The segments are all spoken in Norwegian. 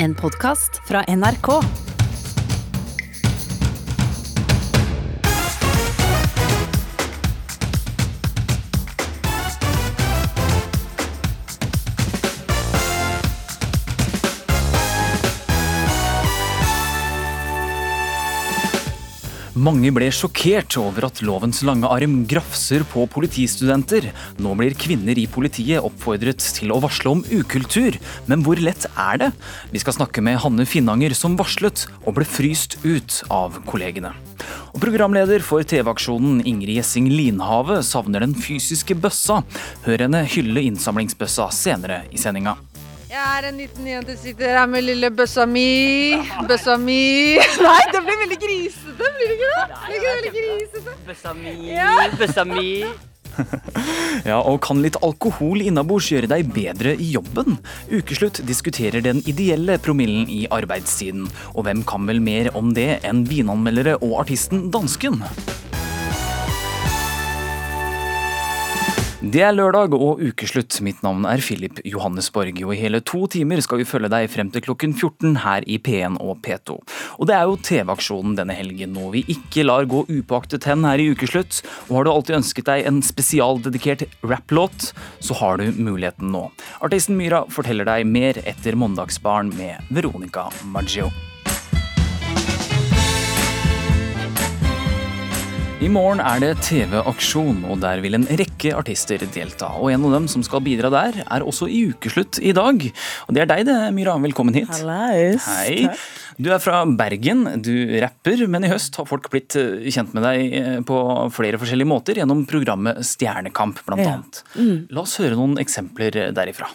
En podkast fra NRK. Mange ble sjokkert over at lovens lange arm grafser på politistudenter. Nå blir kvinner i politiet oppfordret til å varsle om ukultur. Men hvor lett er det? Vi skal snakke med Hanne Finnanger, som varslet og ble fryst ut av kollegene. Og Programleder for TV-aksjonen Ingrid Gjessing Linhave savner den fysiske bøssa. Hør henne hylle innsamlingsbøssa senere i sendinga. Jeg er en liten jente som sitter her med lille bøssa mi. Bøssa mi. Nei, det blir veldig grisete, blir det ikke det? Blir ikke det veldig grisete? Bøssa mi, Ja. bøssa mi. Ja, og kan litt alkohol innabords gjøre deg bedre i jobben? Ukeslutt diskuterer den ideelle promillen i arbeidstiden. Og hvem kan vel mer om det enn vinanmeldere og artisten Dansken? Det er lørdag og ukeslutt. Mitt navn er Philip Johannesborg, og i hele to timer skal vi følge deg frem til klokken 14 her i P1 og P2. Og det er jo TV-aksjonen denne helgen, noe vi ikke lar gå upåaktet hen her i ukeslutt. Og har du alltid ønsket deg en spesialdedikert rapplåt, så har du muligheten nå. Artisten Myra forteller deg mer etter Mandagsbarn med Veronica Maggio. I morgen er det TV-aksjon, og der vil en rekke artister delta. Og en av dem som skal bidra der, er også i ukeslutt i dag. Og det er deg det, Myra. Velkommen hit. Hallais. Hei. Du er fra Bergen, du rapper, men i høst har folk blitt eh, kjent med deg eh, på flere forskjellige måter gjennom programmet Stjernekamp, blant Ja. annet. La oss høre noen eksempler derifra.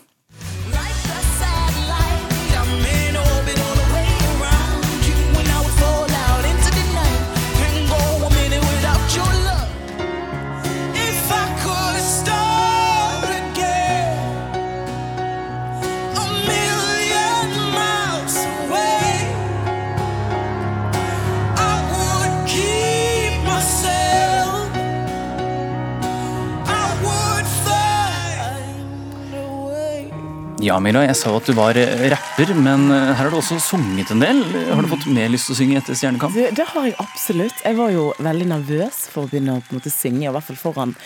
Ja, Mila, jeg sa jo at du var eh, rapper, men eh, her har du også sunget en del. Har du fått mer lyst til å synge etter Stjernekamp? Det, det har jeg absolutt. Jeg var jo veldig nervøs for å begynne å måte synge, i hvert fall foran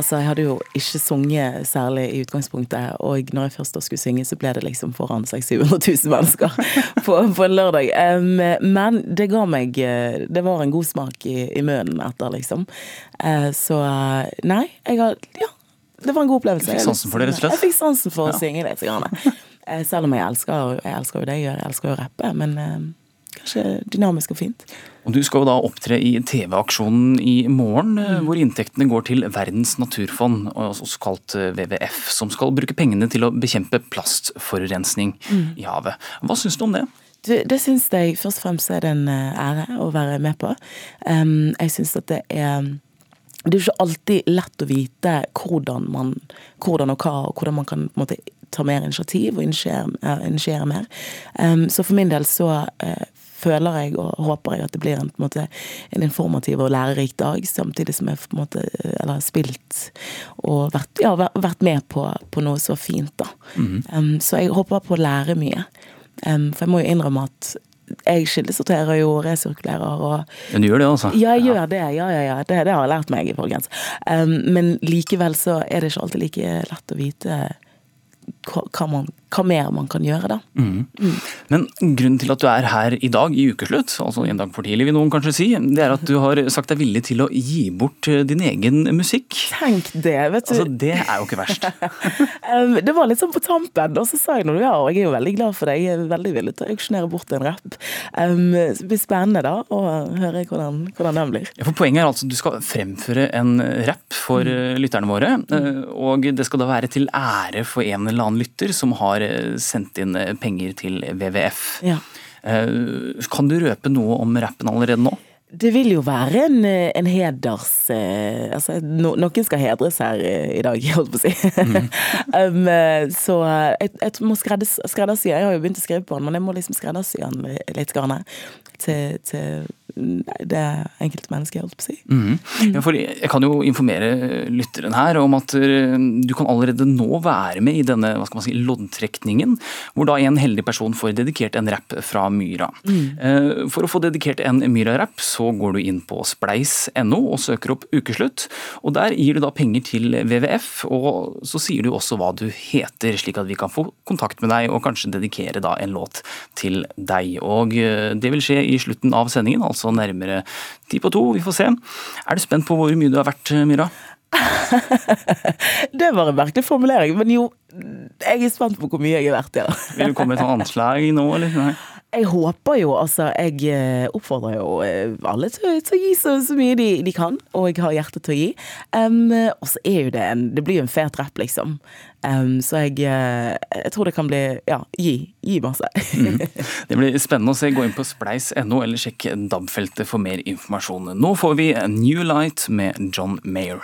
Altså, Jeg hadde jo ikke sunget særlig i utgangspunktet, og når jeg først da skulle synge, så ble det liksom foran 600 000-700 000 mennesker på, på en lørdag. Um, men det ga meg eh, Det var en god smak i, i munnen etter, liksom. Uh, så nei, jeg har Ja. Det var en god opplevelse. Du fikk sansen for det, rett og slett? Jeg fikk sansen for å synge litt. Eh, Selv om jeg elsker, jeg elsker jo det jeg gjør, jeg elsker å rappe, men eh, kanskje dynamisk og fint. Og Du skal jo da opptre i TV-aksjonen i morgen, mm. hvor inntektene går til Verdens naturfond, også kalt WWF, som skal bruke pengene til å bekjempe plastforurensning i havet. Hva syns du om det? Du, det syns jeg først og fremst er det en ære å være med på. Um, jeg syns at det er det er jo ikke alltid lett å vite hvordan, man, hvordan og hva, og hvordan man kan måte, ta mer initiativ og initiere, eh, mer. Um, så for min del så uh, føler jeg og håper jeg at det blir en, på en, måte, en informativ og lærerik dag, samtidig som jeg måte, eh, eller har spilt og vært, ja, vært- med på, på noe så fint. da. Em, så jeg håper på å lære mye. Um, for jeg må jo innrømme at jeg kildesorterer jo og resirkulerer og Men du gjør det, altså? ja, jeg gjør det. Ja, ja, ja. Det, det har jeg lært meg, folkens. Um, men likevel så er det ikke alltid like lett å vite hva, man, hva mer man kan gjøre, da. Men grunnen til at du er her i dag i ukeslutt, altså en dag for tidlig vil noen kanskje si, det er at du har sagt deg villig til å gi bort eh, din egen musikk. Tenk det, vet du. Altså, Det er jo ikke verst. Det var litt sånn på tampen, og så sa jeg noe, ja, og jeg er jo veldig glad for det. Jeg er veldig villig til å auksjonere bort en rapp. Um, det blir spennende da, å høre hvordan, hvordan den blir. Ja, for Poenget er altså at du skal fremføre en rapp for mm. lytterne våre. eh, Og det skal da være til ære for en eller annen lytter som har eh, sendt inn eh, penger til WWF. Ja. Eh, Kan du røpe noe om rappen allerede nå? Det vil jo være en, en heders Altså, no, noen skal hedres her i dag, holdt på å si. um, eh, så jeg, jeg må skredders- skreddersy Jeg har jo begynt å skrive på den, men jeg må liksom skreddersy den litt. Grann, til, til det enkelte mennesket, holdt på å si. Mm. Ja, jeg kan jo informere lytteren her om at eh, du kan allerede nå være med i denne hva skal man si, loddtrekningen, hvor da en heldig person får dedikert en rapp fra Myra. Mm. For å få dedikert en Myra-rapp, så går du inn på spleis.no og søker opp ukeslutt. og Der gir du da penger til WWF, og så sier du også hva du heter, slik at vi kan få kontakt med deg og kanskje dedikere da en låt til deg. Og eh, Det vil skje i slutten av sendingen, altså nærmere ti på to. Vi får se. Er du spent på hvor mye du har vært, Myra? Det var en merkelig formulering, men jo, jeg er spent på hvor mye jeg er verdt, ja. Vil du komme med et anslag nå, eller? Nei. Jeg håper jo, altså Jeg eh, oppfordrer jo eh, alle til, til å gi så, så mye de, de kan, og jeg har hjerte til å gi. Um, og så er jo det en Det blir jo en fet rapp, liksom. Um, så jeg, eh, jeg tror det kan bli Ja, gi. Gi masse. Det blir spennende å se. Gå inn på spleis.no eller sjekk DAB-feltet for mer informasjon. Nå får vi New Light med John Mayer.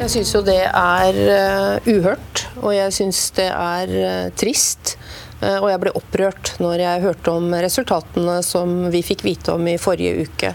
Jeg syns jo det er eh, uhørt, og jeg syns det er eh, trist. Eh, og jeg ble opprørt når jeg hørte om resultatene som vi fikk vite om i forrige uke.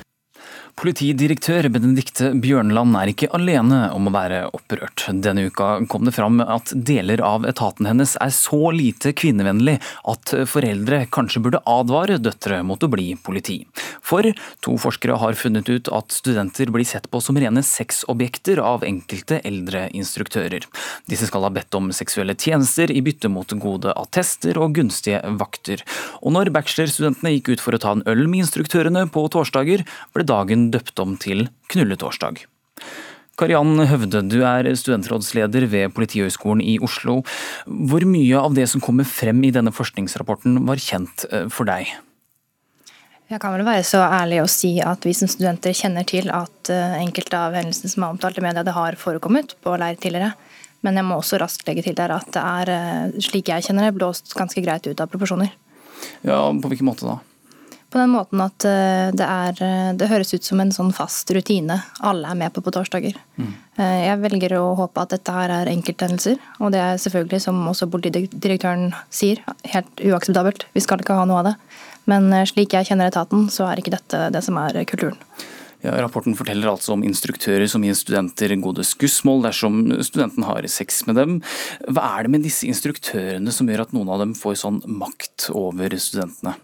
Politidirektør Benedikte Bjørnland er ikke alene om å være opprørt. Denne uka kom det fram at deler av etaten hennes er så lite kvinnevennlig at foreldre kanskje burde advare døtre mot å bli politi. For to forskere har funnet ut at studenter blir sett på som rene sexobjekter av enkelte eldre instruktører. Disse skal ha bedt om seksuelle tjenester i bytte mot gode attester og gunstige vakter. Og når bachelorstudentene gikk ut for å ta en øl med instruktørene på torsdager, ble dagen døpt om til Knulletorsdag. Kariann Høvde, du er studentrådsleder ved Politihøgskolen i Oslo. Hvor mye av det som kommer frem i denne forskningsrapporten var kjent eh, for deg? Jeg kan vel være så ærlig å si at vi som studenter kjenner til at eh, enkelte av hendelsene som er omtalt i media, det har forekommet på leir tidligere. Men jeg må også raskt legge til der at det er, eh, slik jeg kjenner det, blåst ganske greit ut av proporsjoner. Ja, På hvilken måte da? På den måten at eh, det, er, eh, det høres ut som en sånn fast rutine alle er med på på torsdager. Mm. Jeg velger å håpe at dette her er enkelthendelser, og det er selvfølgelig, som også politidirektøren sier, helt uakseptabelt. Vi skal ikke ha noe av det. Men eh, slik jeg kjenner etaten, så er ikke dette det som er kulturen. Ja, rapporten forteller altså om instruktører som gir studenter gode skussmål dersom studenten har sex med dem. Hva er det med disse instruktørene som gjør at noen av dem får sånn makt over studentene?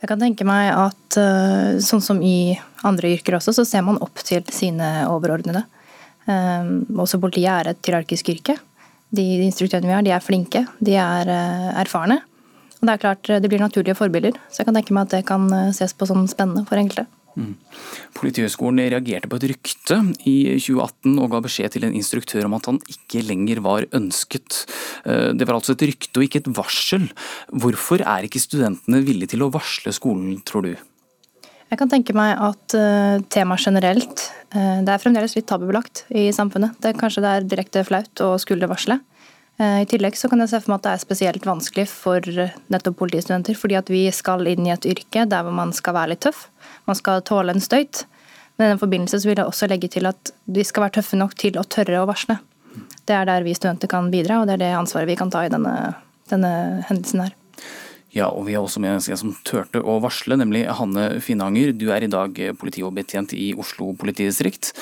Jeg kan tenke meg at eh, sånn som i andre yrker også, så ser man opp til sine overordnede. Eh, Også politiet er et hierarkisk yrke. De instruktørene vi har, de er flinke, de er eh, erfarne. Og det er klart, det blir naturlige forbilder, så jeg kan tenke meg at det kan ses på som spennende for enkelte. Politihøgskolen reagerte på et rykte i 2018 og ga beskjed til en instruktør om at han ikke lenger var ønsket. Eh, Det var altså et rykte og ikke et varsel. Hvorfor er ikke studentene villige til å varsle skolen, tror du? Jeg kan tenke meg at uh, temaet generelt eh, Det er fremdeles litt tabubelagt i samfunnet. Det, kanskje det er direkte flaut å skulle varsle. Eh, I tillegg så kan jeg se for meg at det er spesielt vanskelig for eh, nettopp politistudenter, fordi at vi skal inn i et yrke der hvor man skal være litt tøff. Man skal tåle en støyt. Men i den forbindelse vil jeg også legge til at de skal være tøffe nok til å tørre å varsle. Det er der vi studenter kan bidra, og det er det ansvaret vi kan ta i denne, denne hendelsen her. Ja, og vi har også med en som turte å varsle, nemlig Hanne Finnanger. Du er i dag politioverbetjent i Oslo politidistrikt.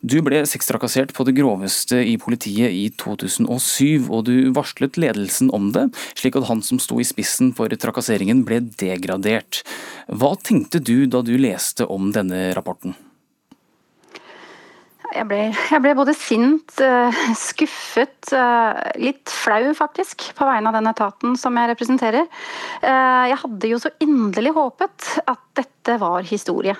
Du ble sextrakassert på det groveste i politiet i 2007, og du varslet ledelsen om det, slik at han som sto i spissen for trakasseringen ble degradert. Hva tenkte du da du leste om denne rapporten? Jeg ble, jeg ble både sint, eh, skuffet, eh, litt flau faktisk, på vegne av den etaten som jeg representerer. Eh, Jeg hadde jo så inderlig håpet at dette var historie.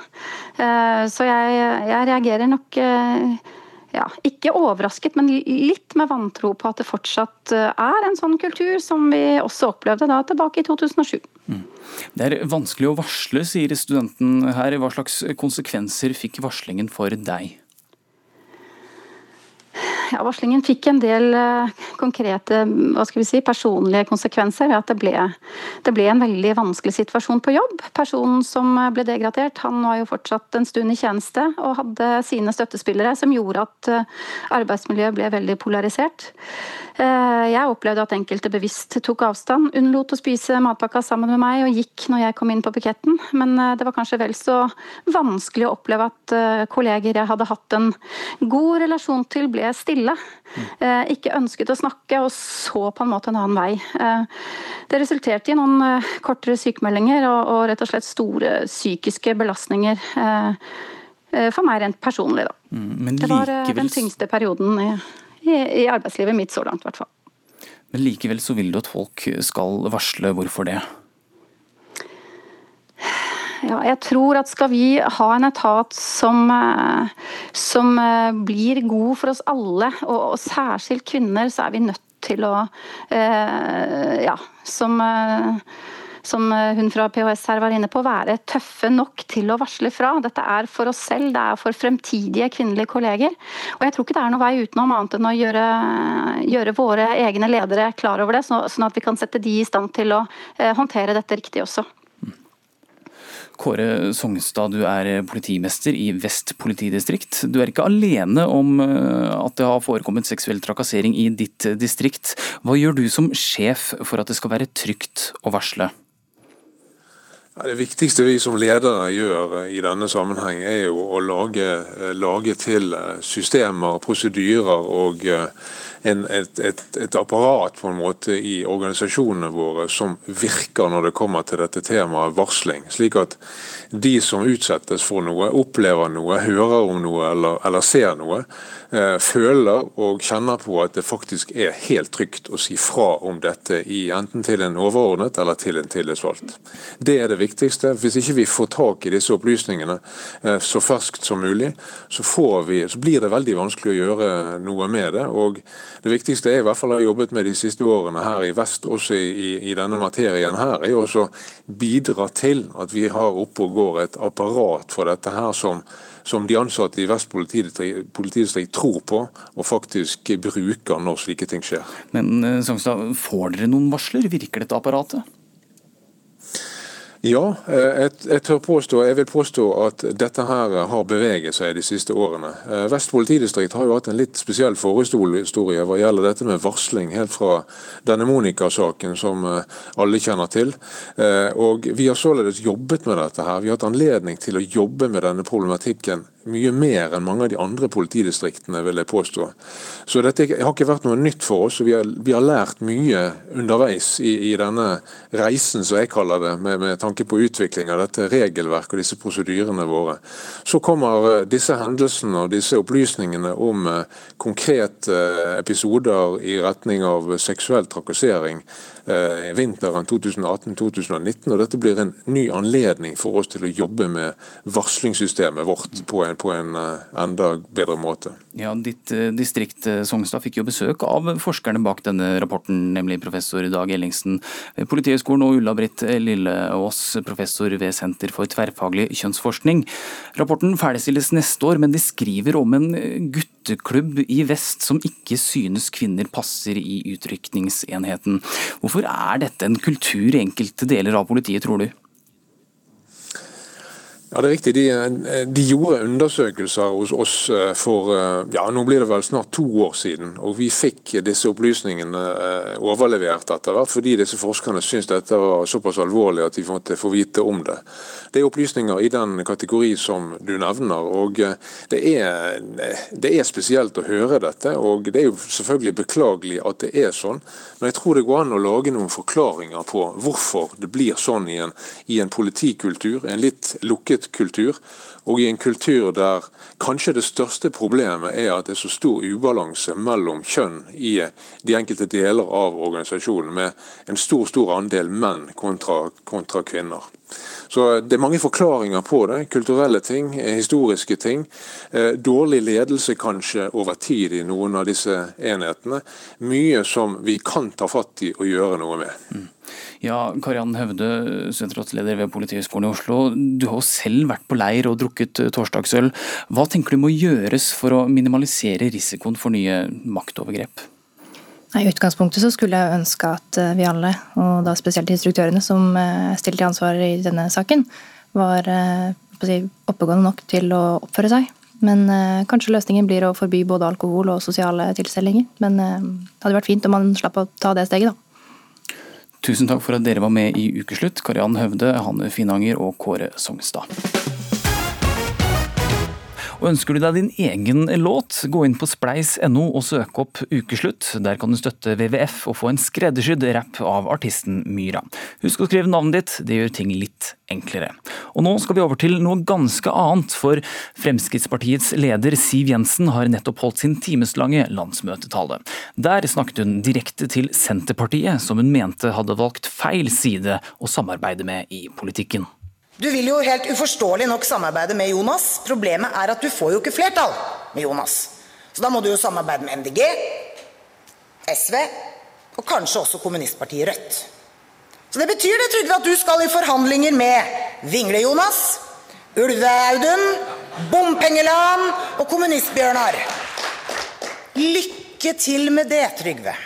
Så jeg, jeg reagerer nok ja, ikke overrasket, men litt med vantro på at det fortsatt er en sånn kultur som vi også opplevde da tilbake i 2007. Det er vanskelig å varsle, sier studenten her. Hva slags konsekvenser fikk varslingen for deg? Ja, varslingen fikk en del eh, konkrete hva skal vi si, personlige konsekvenser at det ble, det ble en veldig vanskelig situasjon på jobb. Personen som ble degradert, han var jo fortsatt en stund i tjeneste og hadde sine støttespillere som gjorde at eh, arbeidsmiljøet ble veldig polarisert. Eh, Jeg opplevde at enkelte bevisst tok avstand, unnlot å spise matpakka sammen med meg og gikk når jeg kom inn på piketten. Men eh, det var kanskje vel så vanskelig å oppleve at eh, kolleger jeg hadde hatt en god relasjon til, ble stille. Eh, Ikke ønsket å snakke og så på en måte en annen vei. Eh, Det resulterte i noen eh, kortere sykemeldinger og, og rett og slett store psykiske belastninger. For meg rent personlig, da. Mm, Det var likevel, den tyngste perioden i, i, i arbeidslivet mitt så langt, i hvert fall. men likevel så vil du at folk skal varsle. Hvorfor det? Ja, jeg tror at skal vi ha en etat som, eh, som eh, blir god for oss alle, og, og særskilt kvinner, så er vi nødt til å eh, Ja, som eh, som hun fra PHS her var inne på, være tøffe nok til å varsle fra. Dette er for oss selv, det er for fremtidige kvinnelige kolleger. Og jeg tror ikke det er noe vei utenom annet enn å gjøre, gjøre våre egne ledere klar over det, sånn at vi kan sette de i stand til å eh, håndtere dette riktig også. Kåre Songstad, du er politimester i Vest politidistrikt. Du er ikke alene om eh, at det har forekommet seksuell trakassering i ditt distrikt. Hva gjør du som sjef for at det skal være trygt å varsle? Ja, det viktigste vi som ledere gjør eh, i denne sammenheng, er jo å lage, eh, lage til eh, systemer, prosedyrer og en, et, et, et apparat på en måte i organisasjonene våre som virker når det kommer til dette temaet varsling. Slik at de som utsettes for noe, opplever noe, hører om noe eller, eller ser noe, føler og kjenner på at det faktisk er helt trygt å si fra om dette, i, enten til en overordnet eller til en tillitsvalgt. Det er det viktigste. Hvis ikke vi får tak i disse opplysningene eh, så ferskt som mulig, så, vi, så blir det veldig vanskelig å gjøre noe med det. og Det viktigste jeg i hvert fall har jobbet med de siste årene her i vest, også i, i, denne materien her, er å bidra til at vi har oppe og går et apparat for dette her som som de ansatte i Vest politidistrikt, tror på og faktisk bruker når slike ting skjer. Men Sangstad, får dere noen varsler? Virker dette apparatet? Ja, eh, jeg, jeg påstå, jeg vil påstå at dette her har beveget seg de siste årene. Eh, Vest politidistrikt har jo hatt en litt spesiell forhistorie hva gjelder dette med varsling, helt fra denne Monica-saken som eh, alle kjenner til. Og Vi har således jobbet med dette her. Vi har hatt anledning til å jobbe med denne problematikken mye mer enn mange av de andre politidistriktene, vil jeg påstå. Så dette har ikke vært noe nytt for oss. og Vi har, vi har lært mye underveis i, i denne reisen, som jeg kaller det, med, med tanke på utvikling av dette regelverket og disse prosedyrene våre. Så kommer eh, disse hendelsene og disse opplysningene om eh, konkrete eh, episoder i retning av seksuell trakassering vinteren 2018-2019, og dette blir en ny anledning for oss til å jobbe med varslingssystemet vårt på en, på en eh, enda bedre måte. Ja, Ditt eh, distrikt eh, Songstad fikk jo besøk av forskerne bak denne rapporten, nemlig professor Dag Ellingsen ved Politihøgskolen og Ulla-Britt Lilleås, professor ved Senter for tverrfaglig kjønnsforskning. Rapporten ferdigstilles neste år, men de skriver om en eh, gutteklubb i vest som ikke synes kvinner passer i utrykningsenheten. Hvorfor er dette en kultur i enkelte deler av politiet, tror du? Ja, det er riktig. De, de gjorde undersøkelser hos oss eh, for eh, ja, nå blir det vel snart to år siden. og Vi fikk disse opplysningene eh, overlevert etter hvert, fordi disse forskerne syntes dette var såpass alvorlig at de måtte få vite om det. Det er opplysninger i den kategori som du nevner. og det er, det er spesielt å høre dette. og Det er jo selvfølgelig beklagelig at det er sånn, men jeg tror det går an å lage noen forklaringer på hvorfor det blir sånn i en, i en politikultur. en litt lukket kultur, og i en kultur der kanskje det største problemet er at det er så stor ubalanse mellom kjønn i de enkelte deler av organisasjonen, med en stor stor andel menn kontra, kontra kvinner. Så Det er mange forklaringer på det. Kulturelle ting, historiske ting. Eh, dårlig ledelse kanskje over tid i noen av disse enhetene. Mye som vi kan ta fatt i og gjøre noe med. Ja, Kariann Høvde, sentralsleder ved Politihøgskolen i Oslo. Du har jo selv vært på leir og drukket eh, torsdagsøl. Hva tenker du må gjøres for å minimalisere risikoen for nye maktovergrep? I utgangspunktet så skulle jeg ønske at eh, vi alle, og da spesielt instruktørene som stilte er stilt til ansvar i denne saken, var eh, oppegående nok til å oppføre seg Men eh, kanskje løsningen blir å forby både alkohol og sosiale tilstelninger. Men eh, det hadde vært fint om man slapp å ta det steget, da. Tusen takk for at dere var med i Ukeslutt, Kariann Høvde, Hanne Finanger og Kåre Songstad. Og Ønsker du deg din egen låt, gå inn på spleis.no og søk opp Ukeslutt. Der kan du støtte WWF og få en skreddersydd rapp av artisten Myra. Husk å skrive navnet ditt, det gjør ting litt enklere. Og nå skal vi over til noe ganske annet, for Fremskrittspartiets leder Siv Jensen har nettopp holdt sin timeslange landsmøtetale. Der snakket hun direkte til Senterpartiet, som hun mente hadde valgt feil side å samarbeide med i politikken. Du vil jo helt uforståelig nok samarbeide med Jonas. Problemet er at du får jo ikke flertall med Jonas. Så da må du jo samarbeide med MDG, SV og kanskje også kommunistpartiet Rødt. Så det betyr det, Trygve, at du skal i forhandlinger med Vingle-Jonas, Ulve-Audun, Bompengeland og Kommunist-Bjørnar. Lykke til med det, Trygve.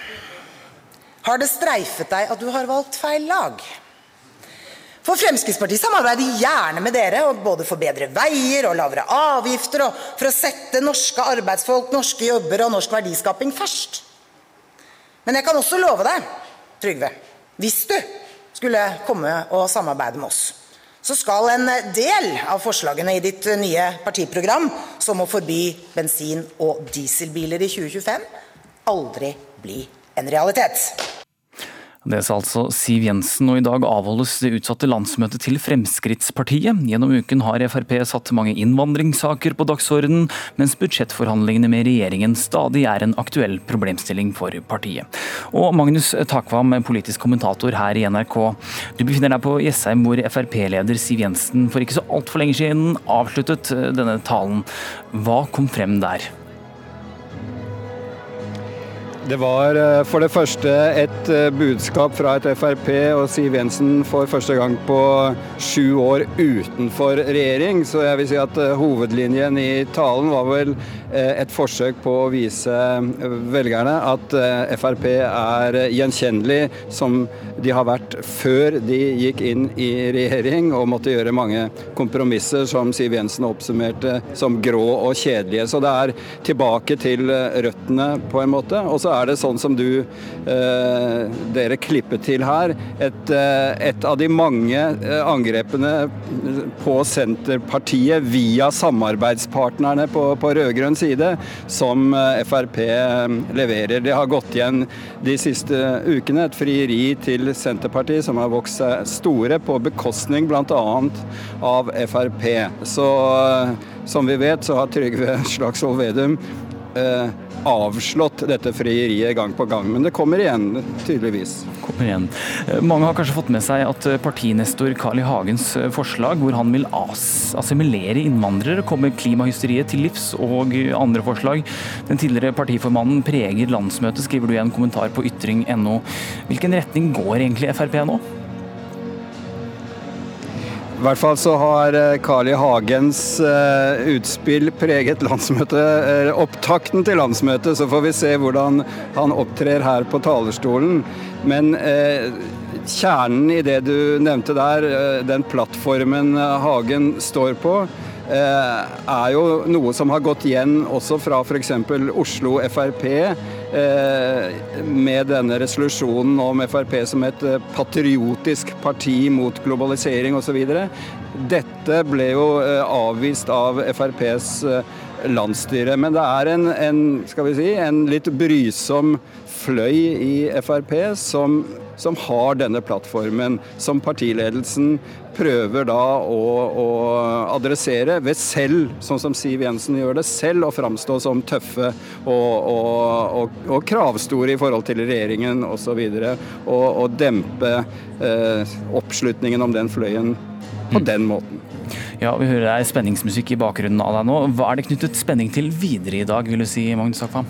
Har det streifet deg at du har valgt feil lag? For Fremskrittspartiet samarbeider gjerne med dere, og både for bedre veier og lavere avgifter, og for å sette norske arbeidsfolk, norske jobber og norsk verdiskaping først. Men jeg kan også love deg, Trygve, hvis du skulle komme og samarbeide med oss, så skal en del av forslagene i ditt nye partiprogram, som å forby bensin- og dieselbiler i 2025, aldri bli en realitet. Det sa altså Siv Jensen, og i dag avholdes det utsatte landsmøtet til Fremskrittspartiet. Gjennom uken har Frp satt mange innvandringssaker på dagsordenen, mens budsjettforhandlingene med regjeringen stadig er en aktuell problemstilling for partiet. Og Magnus Takvam, politisk kommentator her i NRK. Du befinner deg på Jessheim, hvor Frp-leder Siv Jensen for ikke så altfor lenge siden avsluttet denne talen. Hva kom frem der? Det var eh, for det første et eh, budskap fra et Frp og Siv Jensen for første gang på sju år utenfor regjering. Så jeg vil si at eh, hovedlinjen i talen var vel et forsøk på å vise velgerne at Frp er gjenkjennelig som de har vært før de gikk inn i regjering og måtte gjøre mange kompromisser som Siv Jensen oppsummerte som grå og kjedelige. Så det er tilbake til røttene på en måte. Og så er det sånn som du eh, dere klippet til her, et, et av de mange angrepene på Senterpartiet via samarbeidspartnerne på, på rød-grønn side som Frp leverer. Det har gått igjen de siste ukene, et frieri til Senterpartiet som har vokst seg store på bekostning bl.a. av Frp. Så som vi vet, så har Trygve Slagsvold Vedum eh, avslått dette frieriet gang på gang. Men det kommer igjen, tydeligvis. Kommer igjen. Mange har kanskje fått med seg at partinestor Carl I. Hagens forslag, hvor han vil assimilere innvandrere, kommer klimahysteriet til livs, og andre forslag. Den tidligere partiformannen preger landsmøtet, skriver du i en kommentar på ytring.no. Hvilken retning går egentlig Frp nå? I hvert fall så har Carl I. Hagens utspill preget landsmøtet, opptakten til landsmøtet. Så får vi se hvordan han opptrer her på talerstolen. Men eh, kjernen i det du nevnte der, den plattformen Hagen står på, er jo noe som har gått igjen også fra f.eks. Oslo Frp med denne resolusjonen om Frp som et patriotisk parti mot globalisering osv. Dette ble jo avvist av FrPs landsstyre. Men det er en, en, skal vi si, en litt brysom fløy i Frp som, som har denne plattformen, som partiledelsen prøver da å, å, adressere ved selv, sånn som Siv Jensen gjør det, selv å framstå som tøffe og, og, og kravstore i forhold til regjeringen osv. Og, og, og dempe eh, oppslutningen om den fløyen på mm. den måten. Ja, Vi hører er spenningsmusikk i bakgrunnen av deg nå. Hva er det knyttet spenning til videre i dag, vil du si, Magnus Akvam?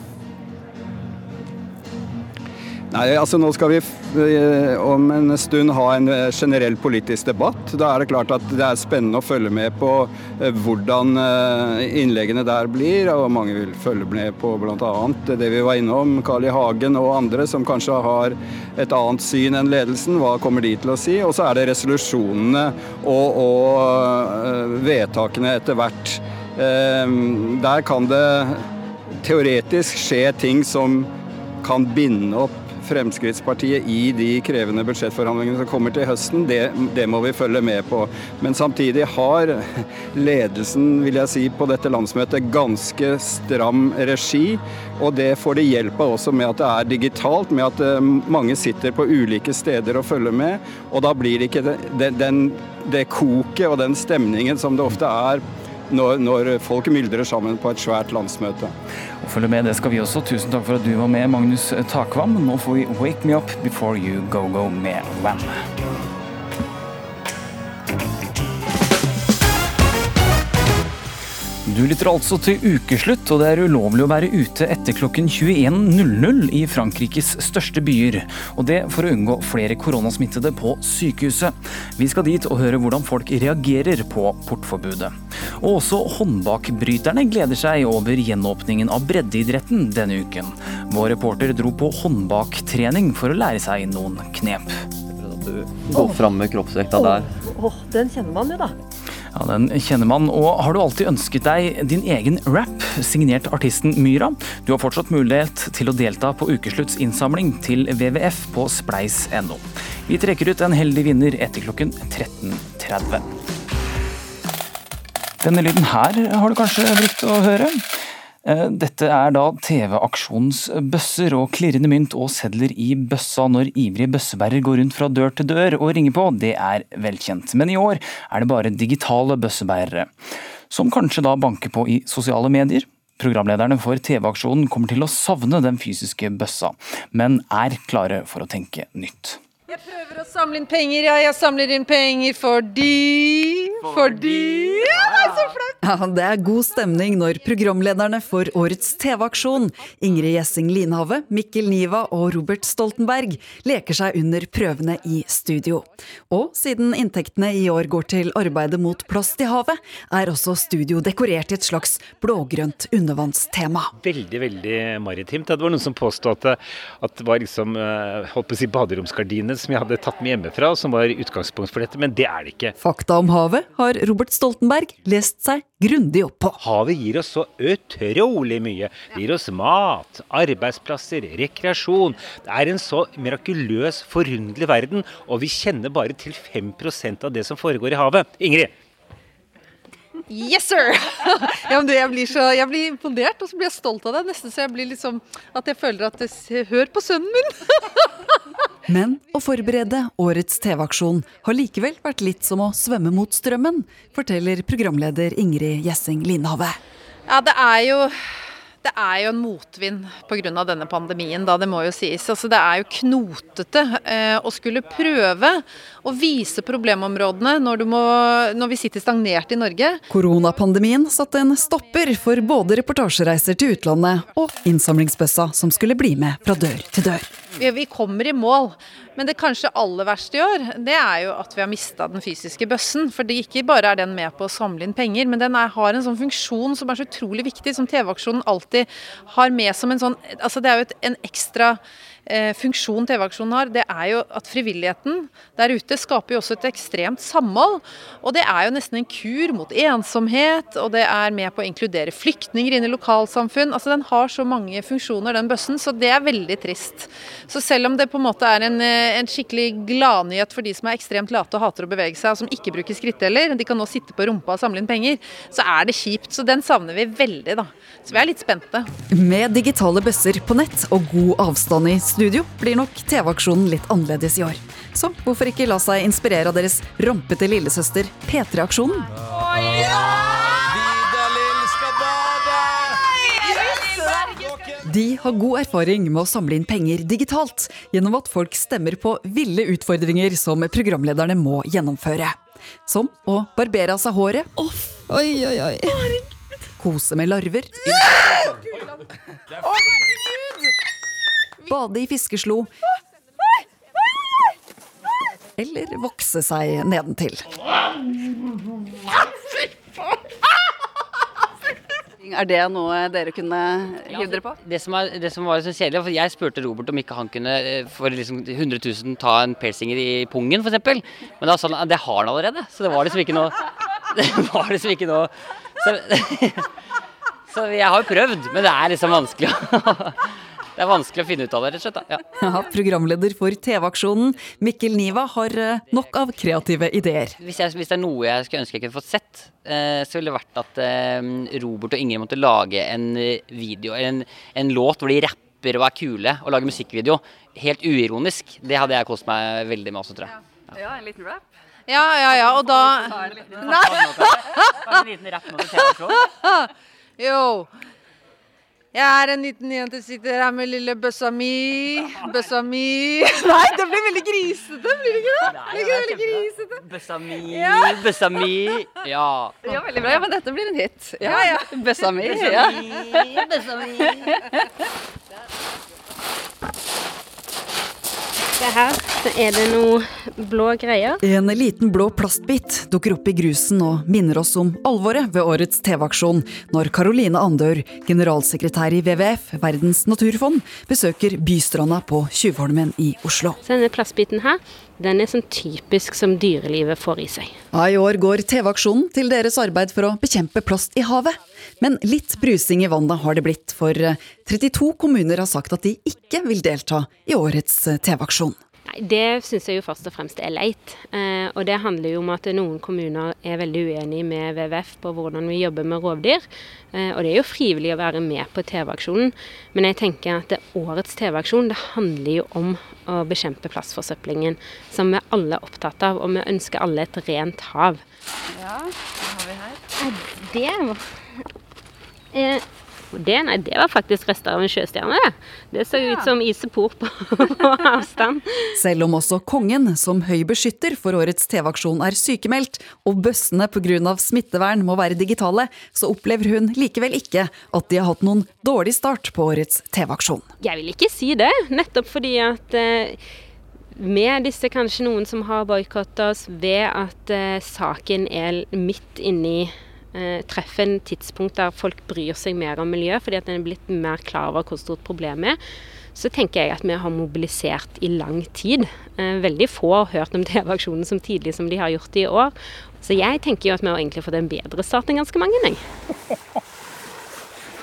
Nei, altså Nå skal vi om en stund ha en generell politisk debatt. Da er det klart at det er spennende å følge med på hvordan innleggene der blir. Og mange vil følge med på bl.a. det vi var innom, Carl I. Hagen og andre som kanskje har et annet syn enn ledelsen. Hva kommer de til å si? Og så er det resolusjonene og, og vedtakene etter hvert Eh, Der kan det teoretisk skje ting som kan binde opp Fremskrittspartiet i de krevende budsjettforhandlingene som kommer til høsten, det, det må vi følge med på. Men samtidig har ledelsen vil jeg si, på dette landsmøtet ganske stram regi. Og det får de hjelp av også med at det er digitalt, med at eh, mange sitter på ulike steder og følger med. Og da blir det ikke det, den, det koket og den stemningen som det ofte er når, når folk myldrer sammen på et svært landsmøte. Og følge med, det skal vi også. Tusen takk for at du var med, Magnus Takvam. Nå får vi Wake Me Up Before You Go Go med Wham. Du lytter altså til ukeslutt, og det er ulovlig å være ute etter klokken 21.00 i Frankrikes største byer. Og det for å unngå flere koronasmittede på sykehuset. Vi skal dit og høre hvordan folk reagerer på portforbudet. Og også håndbakbryterne gleder seg over gjenåpningen av breddeidretten denne uken. Vår reporter dro på håndbaktrening for å lære seg noen knep. Gå fram med kroppsvekta der. Åh, den kjenner man jo, da. Ja, Den kjenner man. Og har du alltid ønsket deg din egen rap, signert artisten Myra? Du har fortsatt mulighet til å delta på ukeslutts innsamling til WWF på spleis.no. Vi trekker ut en heldig vinner etter klokken 13.30. Denne lyden her har du kanskje brukt å høre? Eh, Dette er da TV-aksjonens bøsser og klirrende mynt og sedler i bøssa når ivrige bøssebærere går rundt fra dør til dør og ringer på, det er velkjent. Men i år er det bare digitale bøssebærere, som kanskje da banker på i sosiale medier. Programlederne for TV-aksjonen kommer til å savne den fysiske bøssa, men er klare for å tenke nytt. Jeg prøver å samle inn penger, ja. Jeg samler inn penger fordi Fordi Ja, det er så flaut! Ja, Det er god stemning når programlederne for årets TV-aksjon, Ingrid Gjessing Linhave, Mikkel Niva og Robert Stoltenberg, leker seg under prøvene i studio. Og siden inntektene i år går til arbeidet mot plast i havet, er også studio dekorert i et slags blågrønt undervannstema. veldig veldig maritimt. Det var noen som påstod at det, at det var liksom, eh, holdt på å si baderomsgardiner som jeg hadde tatt med hjemmefra, som var utgangspunkt for dette, men det er det ikke. Fakta om havet har Robert Stoltenberg lest seg grundig opp på. Havet gir oss så utrolig mye. Det gir oss mat, arbeidsplasser, rekreasjon. Det er en så mirakuløs, forunderlig verden, og vi kjenner bare til 5% av det som foregår i havet. Ingrid? Yes, sir! ja, men det, jeg, blir så, jeg blir imponert, og så blir jeg stolt av det. Nesten så jeg blir liksom At jeg føler at jeg Hør på sønnen min! Men å forberede årets TV-aksjon har likevel vært litt som å svømme mot strømmen, forteller programleder Ingrid Gjessing Linhave. Ja, det er jo det er jo en motvind pga. denne pandemien, da, det må jo sies. Altså, det er jo knotete eh, å skulle prøve å vise problemområdene når, må, når vi sitter stagnert i Norge. Koronapandemien satte en stopper for både reportasjereiser til utlandet og innsamlingsbøssa som skulle bli med fra dør til dør. Vi, kommer i mål, men det kanskje aller verste i år, det er jo at vi har mista den fysiske bøssen. Fordi ikke bare er den med på å samle inn penger, men den er, har en sånn funksjon som er så utrolig viktig, som TV-aksjonen alltid har med som en sånn Altså det er jo et, en ekstra funksjon TV-aksjonen har, det er jo at frivilligheten der ute skaper jo også et ekstremt samhold. Og det er jo nesten en kur mot ensomhet, og det er med på å inkludere flyktninger inn i lokalsamfunn. Altså Den har så mange funksjoner, den bøssen, så det er veldig trist. Så selv om det på en måte er en, eh, en skikkelig gladnyhet for de som er ekstremt late og hater å bevege seg, og som ikke bruker skritteller, de kan nå sitte på rumpa og samle inn penger, så er det kjipt. Så den savner vi veldig, da. Så vi er litt spente. Med digitale bøsser på nett og god avstand i studio blir nok TV-aksjonen litt annerledes i år. Så hvorfor ikke la seg inspirere av deres rampete lillesøster P3-aksjonen? De har god erfaring med å samle inn penger digitalt, gjennom at folk stemmer på ville utfordringer som programlederne må gjennomføre. Som å barbere av seg håret, Oi, oi, oi. kose med larver, bade i fiskeslo eller vokse seg nedentil. Er det noe dere kunne hive dere på? Det som, er, det som var så kjedelig, for jeg spurte Robert om ikke han kunne eh, for liksom 100 000 ta en piercinger i pungen f.eks. Men da sa han at det har han allerede, så det var liksom ikke noe Det var liksom ikke noe Så, så jeg har jo prøvd, men det er liksom vanskelig å Det er vanskelig å finne ut av det, rett og slett. Ja. Ja, programleder for TV-aksjonen, Mikkel Niva, har eh, nok av kreative ideer. Hvis, jeg, hvis det er noe jeg skulle ønske jeg kunne fått sett, eh, så ville det vært at eh, Robert og Ingrid måtte lage en video, en, en låt hvor de rapper og er kule, og lager musikkvideo. Helt uironisk. Det hadde jeg kost meg veldig med også, tror jeg. Ja, en liten rap. Ja, ja, ja, og da Nei! Bare en liten rapp nå til TV-aksjonen. Jo. Jeg er en liten jente, sitter her med lille bøssa mi. Bøssa mi Nei, det blir veldig grisete, blir det ikke det? Blir ikke det veldig grisete? Bøssa mi, Ja. bøssa mi. Ja. Ja, veldig bra. Ja, men dette blir en hit. Ja, ja. Bøssa mi. Bøssa Ja. mi, bøssa mi. Se her, så er det noe blå greier. En liten blå plastbit dukker opp i grusen og minner oss om alvoret ved årets TV-aksjon når Caroline Andør, generalsekretær i WWF, Verdens naturfond, besøker bystranda på Tjuvholmen i Oslo. Så denne plastbiten her, den er sånn typisk som dyrelivet får i seg. Ja, I år går TV-aksjonen til deres arbeid for å bekjempe plast i havet. Men litt brusing i vannet har det blitt, for eh, 32 kommuner har sagt at de ikke vil delta i årets eh, TV-aksjon. Nei, Det syns jeg jo først og fremst er leit. Eh, og det handler jo om at noen kommuner er veldig uenige med WWF på hvordan vi jobber med rovdyr. Eh, og det er jo frivillig å være med på TV-aksjonen, men jeg tenker at det årets TV-aksjon det handler jo om å bekjempe plastforsøplingen, som vi alle er opptatt av, og vi ønsker alle et rent hav. Ja, hva har vi her? Eh, Det var eh, det, nei, det var faktisk rester av en sjøstjerne. det. Det så ut som isopor på, på avstand. Selv om også kongen, som høy beskytter for årets TV-aksjon, er sykemeldt, og bøssene pga. smittevern må være digitale, så opplever hun likevel ikke at de har hatt noen dårlig start på årets TV-aksjon. Jeg vil ikke si det, nettopp fordi at eh, med disse kanskje noen som har boikotta oss ved at eh, saken er midt inni eh, treffer en tidspunkt der folk bryr seg mer om miljø, fordi at en er blitt mer klar over hvor stort problemet er, så tenker jeg at vi har mobilisert i lang tid. Eh, veldig få har hørt om TV-aksjonen som tidlig som de har gjort det i år. Så jeg tenker jo at vi har egentlig fått en bedre start enn ganske mange. Jeg.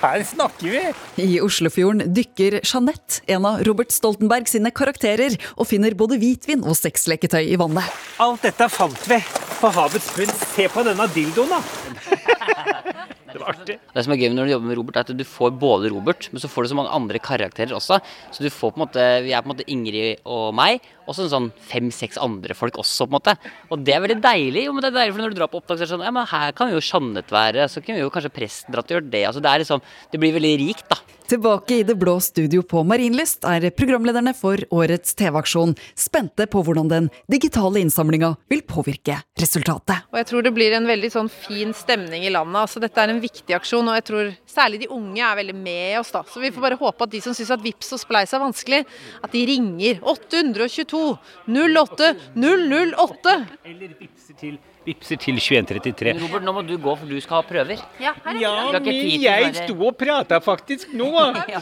Her snakker vi! I Oslofjorden dykker Jeanette, en av Robert Stoltenberg sine karakterer, og finner både hvitvin og sexleketøy i vannet. Alt dette fant vi på havets bunn. Se på denne dildoen, da! Det var artig. Det som er gøy når du jobber med Robert, er at du får både Robert, men så får du så mange andre karakterer også. Så du får på en måte, Vi er på en måte Ingrid og meg, og så sånn fem-seks andre folk også, på en måte. Og det er veldig deilig. Jo, men det er deilig, for Når du drar på opptak, så er det sånn Ja, men her kan jo Jeanette være, så kan jo kanskje presten dra til gjøre det. Altså, det er liksom Det blir veldig rikt, da. Tilbake i det blå studio på Marienlyst er programlederne for årets TV-aksjon spente på hvordan den digitale innsamlinga vil påvirke resultatet. Og jeg tror det blir en veldig sånn fin stemning i landet. Altså, dette er en viktig aksjon, og jeg tror særlig de unge er veldig med oss. da. Så vi får bare håpe at de som syns at Vips og Spleis er vanskelig, at de ringer 822 08 008. Eller vipser til, vipser til 2133. Robert, nå må du gå, for du skal ha prøver. Ja, Ja, Vi har ikke men jeg sto og prata faktisk nå!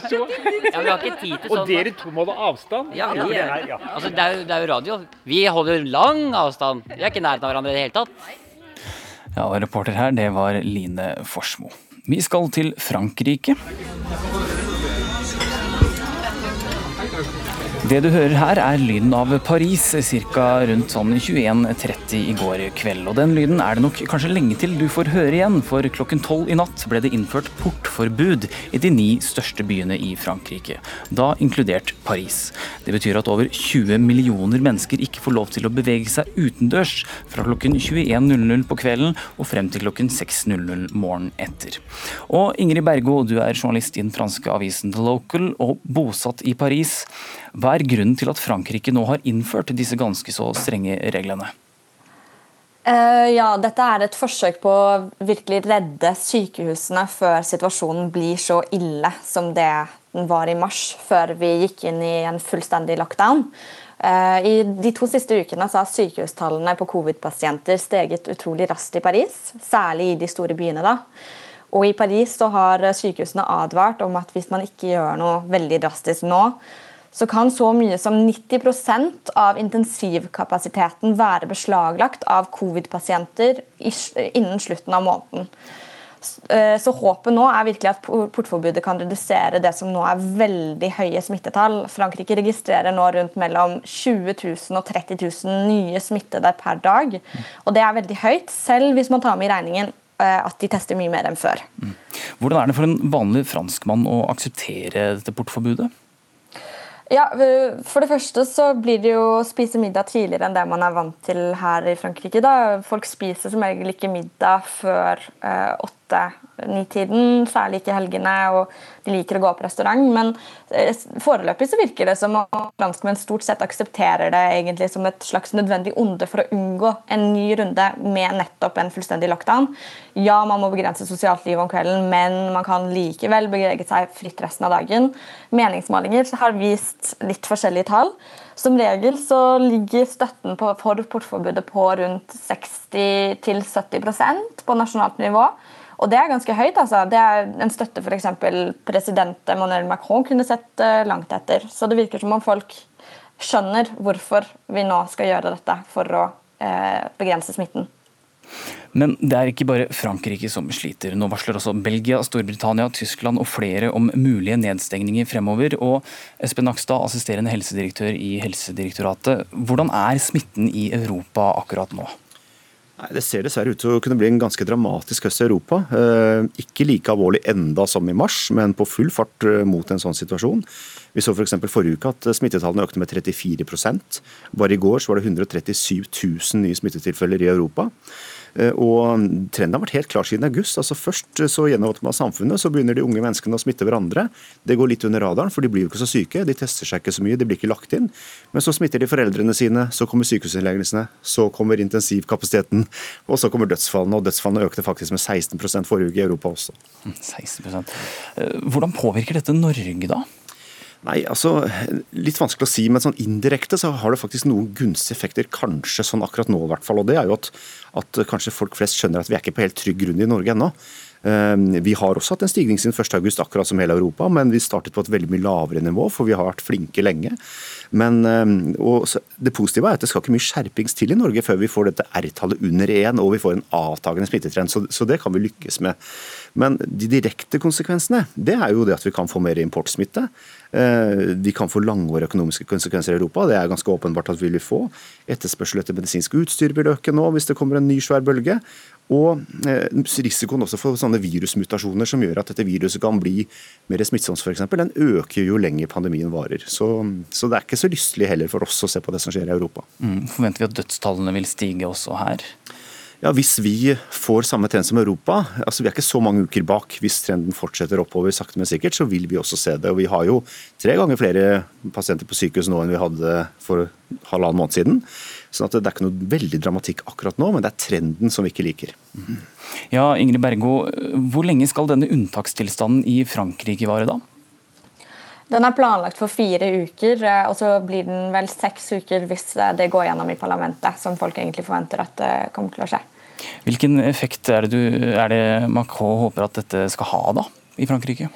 Så. Ja, vi har ikke tid til Og sånn. dere to må ha avstand. Ja, det er, ja. altså, det, er jo, det er jo radio. Vi holder lang avstand. Vi er ikke i nærheten av hverandre i det hele tatt. Ja, og reporter her, det var Line Forsmo. Vi skal til Frankrike. Det du hører her er lyden av Paris ca. rundt sånn 21.30 i går kveld. Og den lyden er det nok kanskje lenge til du får høre igjen, for klokken tolv i natt ble det innført portforbud i de ni største byene i Frankrike, da inkludert Paris. Det betyr at over 20 millioner mennesker ikke får lov til å bevege seg utendørs fra klokken 21.00 på kvelden og frem til klokken 6.00 morgenen etter. Og Ingrid Bergo, du er journalist i den franske avisen The Local og bosatt i Paris. Hva er grunnen til at Frankrike nå har innført disse ganske så strenge reglene? Eh, ja, dette er et forsøk på å virkelig redde sykehusene før situasjonen blir så ille som det den var i mars, før vi gikk inn i en fullstendig lockdown. Eh, I de to siste ukene har sykehustallene på covid-pasienter steget utrolig raskt i Paris, særlig i de store byene. da. Og I Paris så har sykehusene advart om at hvis man ikke gjør noe veldig drastisk nå, så kan så mye som 90% av intensivkapasiteten være beslaglagt av covid-pasienter innen slutten av måneden. Eh, Så håpet nå er virkelig at portforbudet kan redusere det som nå er veldig høye smittetall. Frankrike registrerer nå rundt mellom 20 000 og 30 000 nye smittede per dag. Og det er veldig høyt, selv hvis man tar med i regningen eh, at de tester mye mer enn før. Hvordan er det for en vanlig franskmann å akseptere dette portforbudet? Ja, For det første så blir det jo å spise middag tidligere enn det man er vant til her i Frankrike. da. Folk spiser som regel ikke middag før eh, åtte-ni-tiden, særlig ikke i helgene. og De liker å gå på restaurant. Men eh, foreløpig så virker det som om franskmenn stort sett aksepterer det egentlig som et slags nødvendig onde for å unngå en ny runde med nettopp en fullstendig lockdown. Ja, man må begrense sosialt liv om kvelden, men man kan likevel bevege seg fritt resten av dagen. Meningsmålinger har vist litt forskjellige tall. Som regel så ligger støtten for portforbudet på rundt 60-70% på nasjonalt nivå. Og det er ganske høyt. altså. Det er en støtte f.eks. president Emmanuel Macron kunne sett eh, langt etter. Så det virker som om folk skjønner hvorfor vi nå skal gjøre dette for å eh, begrense smitten. Men det er ikke bare Frankrike som sliter. Nå varsler også Belgia, Storbritannia, Tyskland og flere om mulige nedstengninger fremover. Og Espen Nakstad, assisterende helsedirektør i Helsedirektoratet. Hvordan er smitten i Europa akkurat nå? Nei, Det ser dessverre ut til å kunne bli en ganske dramatisk høst i Europa. Eh, ikke like alvorlig enda som i mars, men på full fart eh, mot en sånn situasjon. Vi så f.eks. For forrige uke at eh, smittetallene økte med 34% Bare i går så var det 137 000 nye smittetilfeller i Europa. Eh, Og Trenden har vært helt klar siden august. altså Først så gjenåpner man samfunnet, så begynner de unge menneskene å smitte hverandre. Det går litt under radaren, for de blir jo ikke så syke. De tester seg ikke så mye, de blir ikke lagt inn. Men så smitter de foreldrene sine, så kommer sykehusinnleggelsene, så kommer intensivkapasiteten, og så kommer dødsfallene. Og dødsfallene økte faktisk med 16 forrige uke i Europa også. 16 Eh, Hvordan påvirker dette Norge da? Nei, altså, Litt vanskelig å si, men sånn indirekte så har det faktisk noen gunstige effekter, kanskje sånn akkurat nå i hvert fall. og Det er jo at, at kanskje folk flest skjønner at vi er ikke på helt trygg grunn i Norge ennå. Eh, Vi har også hatt en stigning siden 1.8, akkurat som hele Europa, men vi startet på et veldig mye lavere nivå, for vi har vært flinke lenge. Men eh, og Det positive er at det skal ikke mye skjerpings til i Norge før vi får dette R-tallet under 1 og vi får en avtagende smittetrend. Så, så det kan vi lykkes med. Men de direkte konsekvensene det er jo det at vi kan få mer importsmitte. Eh, Vi kan få langårige økonomiske konsekvenser i Europa. Det er ganske åpenbart at vi vil få. Etterspørsel etter medisinsk utstyr vil øke nå hvis det kommer en ny svær bølge. Og eh, risikoen også for sånne virusmutasjoner som gjør at dette viruset kan bli mer smittsomt f.eks., den øker jo lenger pandemien varer. Så, så det er ikke så lystelig heller for oss å se på det som skjer i Europa. Mm, Forventer vi at dødstallene vil stige også her? Ja, Hvis vi får samme trend som Europa, altså vi er ikke så mange uker bak. Hvis trenden fortsetter oppover sakte, men sikkert, så vil vi også se det. Og Vi har jo tre ganger flere pasienter på sykehus nå enn vi hadde for halvannen måned siden. Sånn at Det er ikke noe veldig dramatikk akkurat nå, men det er trenden som vi ikke liker. Ja, Ingrid Bergo, hvor lenge skal denne unntakstilstanden i Frankrike vare da? Den er planlagt for fire uker, eh, og så blir den vel seks uker hvis eh, det går gjennom i parlamentet, som folk egentlig forventer at det kommer til å skje. Hvilken effekt er det, du, er det Macron håper at dette skal ha da, i Frankrike?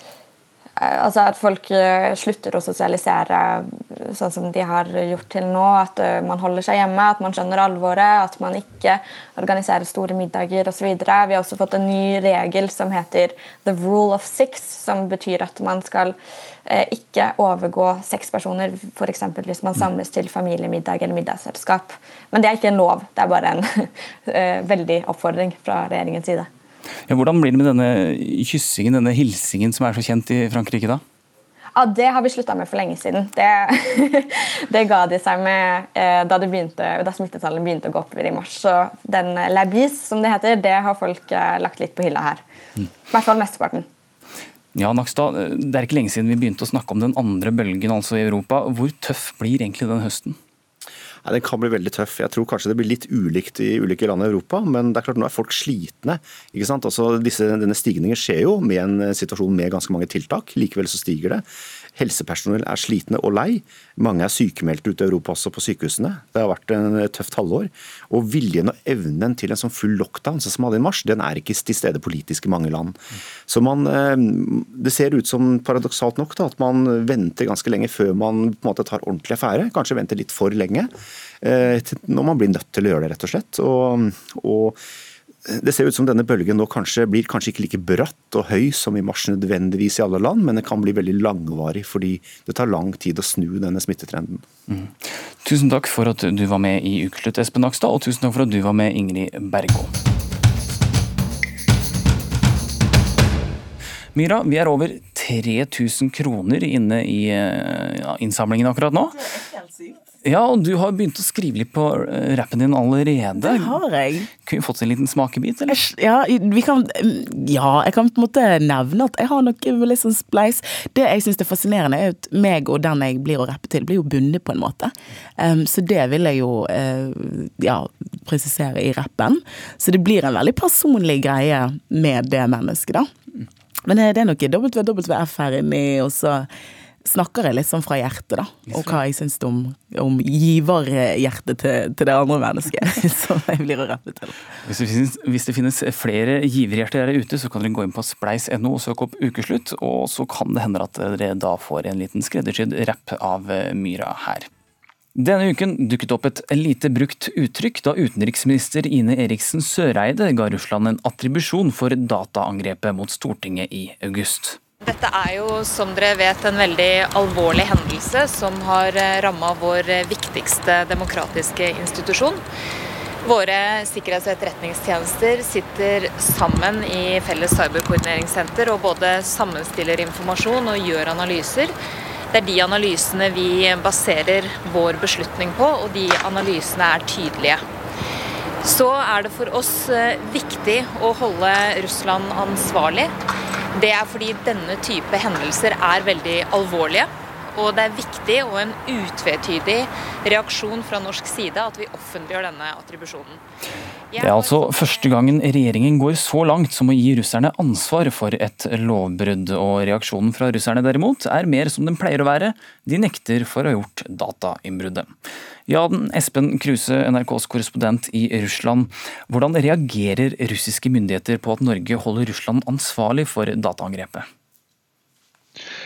Eh, Altså At folk eh, slutter å sosialisere eh, sånn som de har gjort til nå. At man holder seg hjemme, at man skjønner alvoret, at man ikke organiserer store middager osv. Vi har også fått en ny regel som heter the rule of six, som betyr at man skal ikke overgå seks personer, f.eks. hvis man samles til familiemiddag eller middagsselskap. Men det er ikke en lov, det er bare en veldig oppfordring fra regjeringens side. Ja, hvordan blir det med denne kyssingen, denne hilsingen som er så kjent i Frankrike da? Ja, Det har vi slutta med for lenge siden. Det, det ga de seg med eh, da, det begynte, da smittetallene begynte å gå oppover i mars. Så den labis, som det heter, det har folk eh, lagt litt på hylla her. I hvert fall mesteparten. Ja, Nakstad, Det er ikke lenge siden vi begynte å snakke om den andre bølgen altså i Europa. Hvor tøff blir egentlig den høsten? Nei, Den kan bli veldig tøff. Jeg tror kanskje det blir litt ulikt i ulike land i Europa, men det er klart nå er folk slitne. ikke sant? Altså disse, Denne stigningen skjer jo med en situasjon med ganske mange tiltak. Likevel så stiger det. Helsepersonell er slitne og lei. Mange er sykemeldte ute i Europa også på sykehusene. Det har vært en tøft halvår. Og viljen og evnen til en sånn full lockdown sånn som vi hadde i mars, den er ikke til stede politisk i mange land. Så man, eh, Det ser ut som paradoksalt nok da, at man venter ganske lenge før man på en måte tar ordentlig affære. Kanskje venter litt for lenge. eh, Når man blir nødt til å gjøre det, rett og slett. Og, og det ser ut som denne bølgen nå kanskje blir kanskje ikke like bratt og høy som i mars nødvendigvis i alle land, men det kan bli veldig langvarig fordi det tar lang tid å snu denne smittetrenden. Mm. Tusen takk for at du var med i Ukeslutt, Espen Nakstad, og tusen takk for at du var med, Ingrid Bergå. Myra, vi er over 3000 kroner inne i eh, ja, innsamlingen akkurat nå. Ja, og du har begynt å skrive litt på eh, rappen din allerede. Det har jeg. Kunne vi fått en liten smakebit, eller? Ja, vi kan, ja, jeg kan på en måte nevne at jeg har noe med litt sånn spleis. Det jeg syns er fascinerende, er at meg og den jeg blir å rappe til, blir jo bundet på en måte. Um, så det vil jeg jo uh, ja, presisere i rappen. Så det blir en veldig personlig greie med det mennesket, da. Men det er noe WWF her inni, og så snakker jeg litt sånn fra hjertet, da. Og hva jeg syns om, om giverhjertet til, til det andre mennesket som jeg blir å rappe til. Hvis det, finnes, hvis det finnes flere giverhjerter der ute, så kan dere gå inn på spleis.no og søke opp ukeslutt. Og så kan det hende at dere da får en liten skreddersydd rapp av Myra her. Denne uken dukket opp et lite brukt uttrykk da utenriksminister Ine Eriksen Søreide ga Russland en attribusjon for dataangrepet mot Stortinget i august. Dette er jo, som dere vet, en veldig alvorlig hendelse som har ramma vår viktigste demokratiske institusjon. Våre sikkerhets- og etterretningstjenester sitter sammen i Felles cyberkoordineringssenter og både sammenstiller informasjon og gjør analyser. Det er de analysene vi baserer vår beslutning på, og de analysene er tydelige. Så er det for oss viktig å holde Russland ansvarlig. Det er fordi denne type hendelser er veldig alvorlige. Og det er viktig og en utvetydig reaksjon fra norsk side at vi offentliggjør denne attribusjonen. Det er altså første gangen regjeringen går så langt som å gi russerne ansvar for et lovbrudd, og reaksjonen fra russerne derimot er mer som den pleier å være, de nekter for å ha gjort datainnbruddet. Jan Espen Kruse, NRKs korrespondent i Russland. Hvordan reagerer russiske myndigheter på at Norge holder Russland ansvarlig for dataangrepet?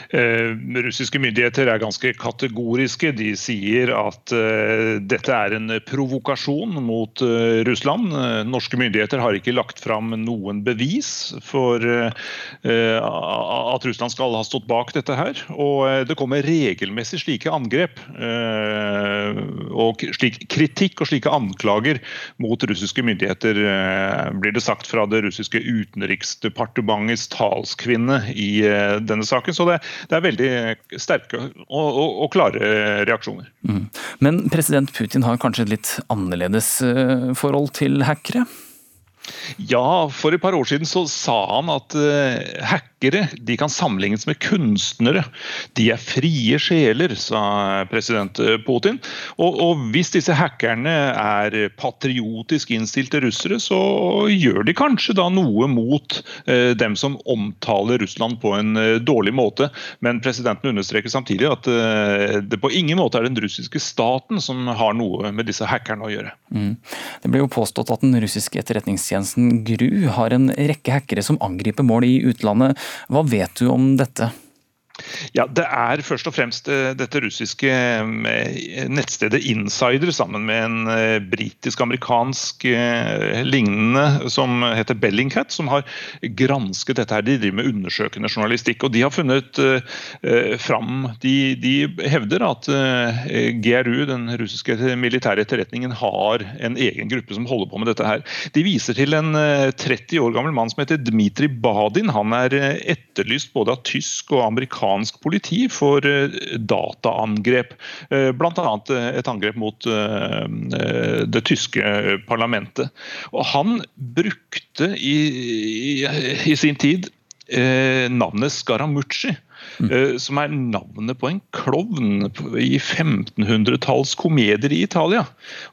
Eh, russiske myndigheter er ganske kategoriske. De sier at eh, dette er en provokasjon mot eh, Russland. Norske myndigheter har ikke lagt fram noen bevis for at Russland skal ha stått bak dette her. Og det kommer regelmessig slike angrep og slik kritikk og slike anklager mot russiske myndigheter, blir det sagt fra det russiske utenriksdepartementets talskvinne i denne saken. Så det, det er veldig sterke og, og, og klare reaksjoner. Mm. Men president Putin har kanskje et litt annerledes forhold til hackere? Ja, for et par år siden så sa han at uh, hackere de kan sammenlignes med kunstnere. De er frie sjeler, sa president Putin. Og, og hvis disse hackerne er patriotisk innstilte russere, så gjør de kanskje da noe mot eh, dem som omtaler Russland på en eh, dårlig måte. Men presidenten understreker samtidig at det på ingen måte er den russiske staten som har noe med disse hackerne å gjøre. Mm. Det ble jo påstått at den russiske etterretningstjenesten GRU har en rekke hackere som angriper mål i utlandet. Hva vet du om dette? Ja, Det er først og fremst dette russiske nettstedet Insider sammen med en britisk-amerikansk lignende som heter Bellingcat, som har gransket dette. her. De driver med undersøkende journalistikk. og De har funnet fram De, de hevder at GRU, den russiske militære etterretningen, har en egen gruppe som holder på med dette. her. De viser til en 30 år gammel mann som heter Dmitrij Badin. Han er etterlyst både av tysk og amerikansk politi for dataangrep. Bl.a. et angrep mot det tyske parlamentet. Og han brukte i, i, i sin tid navnet Scaramucci. Som er navnet på en klovn i 1500-talls komedier i Italia.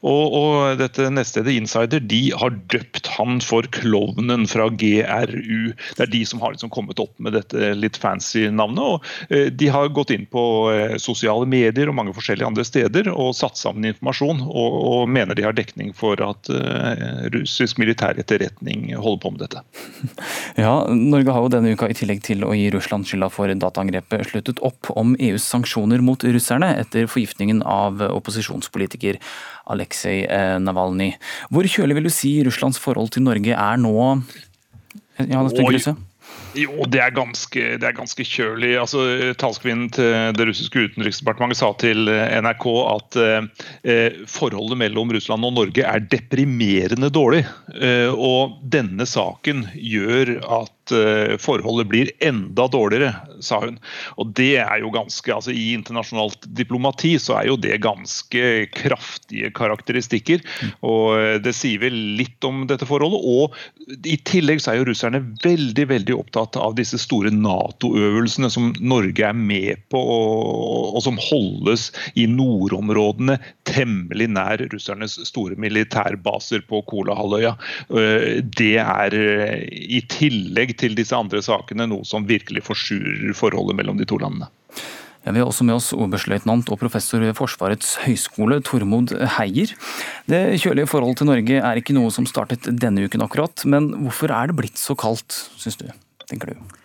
Og, og, dette nettstedet Insider de har døpt han for klovnen fra GRU. Det er de som har liksom kommet opp med dette litt fancy navnet. og De har gått inn på sosiale medier og mange forskjellige andre steder og satt sammen informasjon. Og, og mener de har dekning for at uh, russisk militær etterretning holder på med dette. Ja, Norge har jo denne uka i tillegg til å gi Russland skylda for dataangrepet frontalangrepet sluttet opp om EUs sanksjoner mot russerne etter forgiftningen av opposisjonspolitiker Aleksej Navalnyj. Navalny. Hvor kjølig vil du si Russlands forhold til Norge er nå? Ja? Jo, det er ganske, det er ganske kjølig. Altså, Talskvinnen til det russiske utenriksdepartementet sa til NRK at eh, forholdet mellom Russland og Norge er deprimerende dårlig. Eh, og denne saken gjør at eh, forholdet blir enda dårligere, sa hun. Og det er jo ganske, altså I internasjonalt diplomati så er jo det ganske kraftige karakteristikker. og eh, Det sier vel litt om dette forholdet. Og i tillegg så er jo russerne veldig veldig opptatt av disse store Nato-øvelsene som Norge er med på, og, og som holdes i nordområdene temmelig nær russernes store militærbaser på Kolahalvøya. Eh, Det er eh, i tillegg til disse andre sakene noe som virkelig forsurer forholdet mellom de to landene. Vi har også med oss oberstløytnant og professor ved Forsvarets høgskole, Tormod Heier. Det kjølige forholdet til Norge er ikke noe som startet denne uken akkurat, men hvorfor er det blitt så kaldt, syns du? tenker du?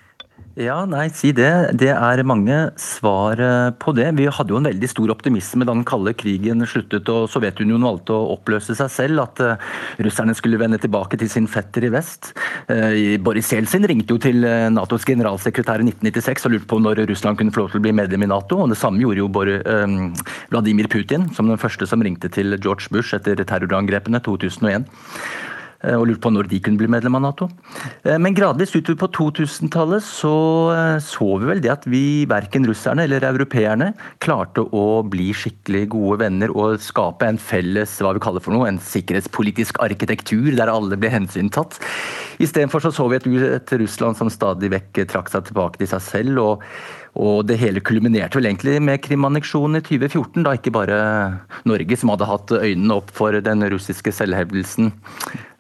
Ja, nei, si det. Det er mange svar eh, på det. Vi hadde jo en veldig stor optimisme da den kalde krigen sluttet og Sovjetunionen valgte å oppløse seg selv, at uh, russerne skulle vende tilbake til sin fetter i vest. Uh, Boris Jeltsin ringte jo til Natos generalsekretær i 1996 og lurte på når Russland kunne få lov til å bli medlem i Nato. og Det samme gjorde jo Vladimir Putin, som den første som ringte til George Bush etter terrorangrepene 2001 og lurte på når de kunne bli medlem av Nato. Men gradvis utover på 2000-tallet så så vi vel det at vi, verken russerne eller europeerne, klarte å bli skikkelig gode venner og skape en felles hva vi kaller for noe, en sikkerhetspolitisk arkitektur der alle ble hensyntatt. Istedenfor så så vi et, et Russland som stadig vekk trakk seg tilbake til seg selv. og og det hele kulminerte vel egentlig med Krim-anneksjonen i 2014, da ikke bare Norge, som hadde hatt øynene opp for den russiske selvhevdelsen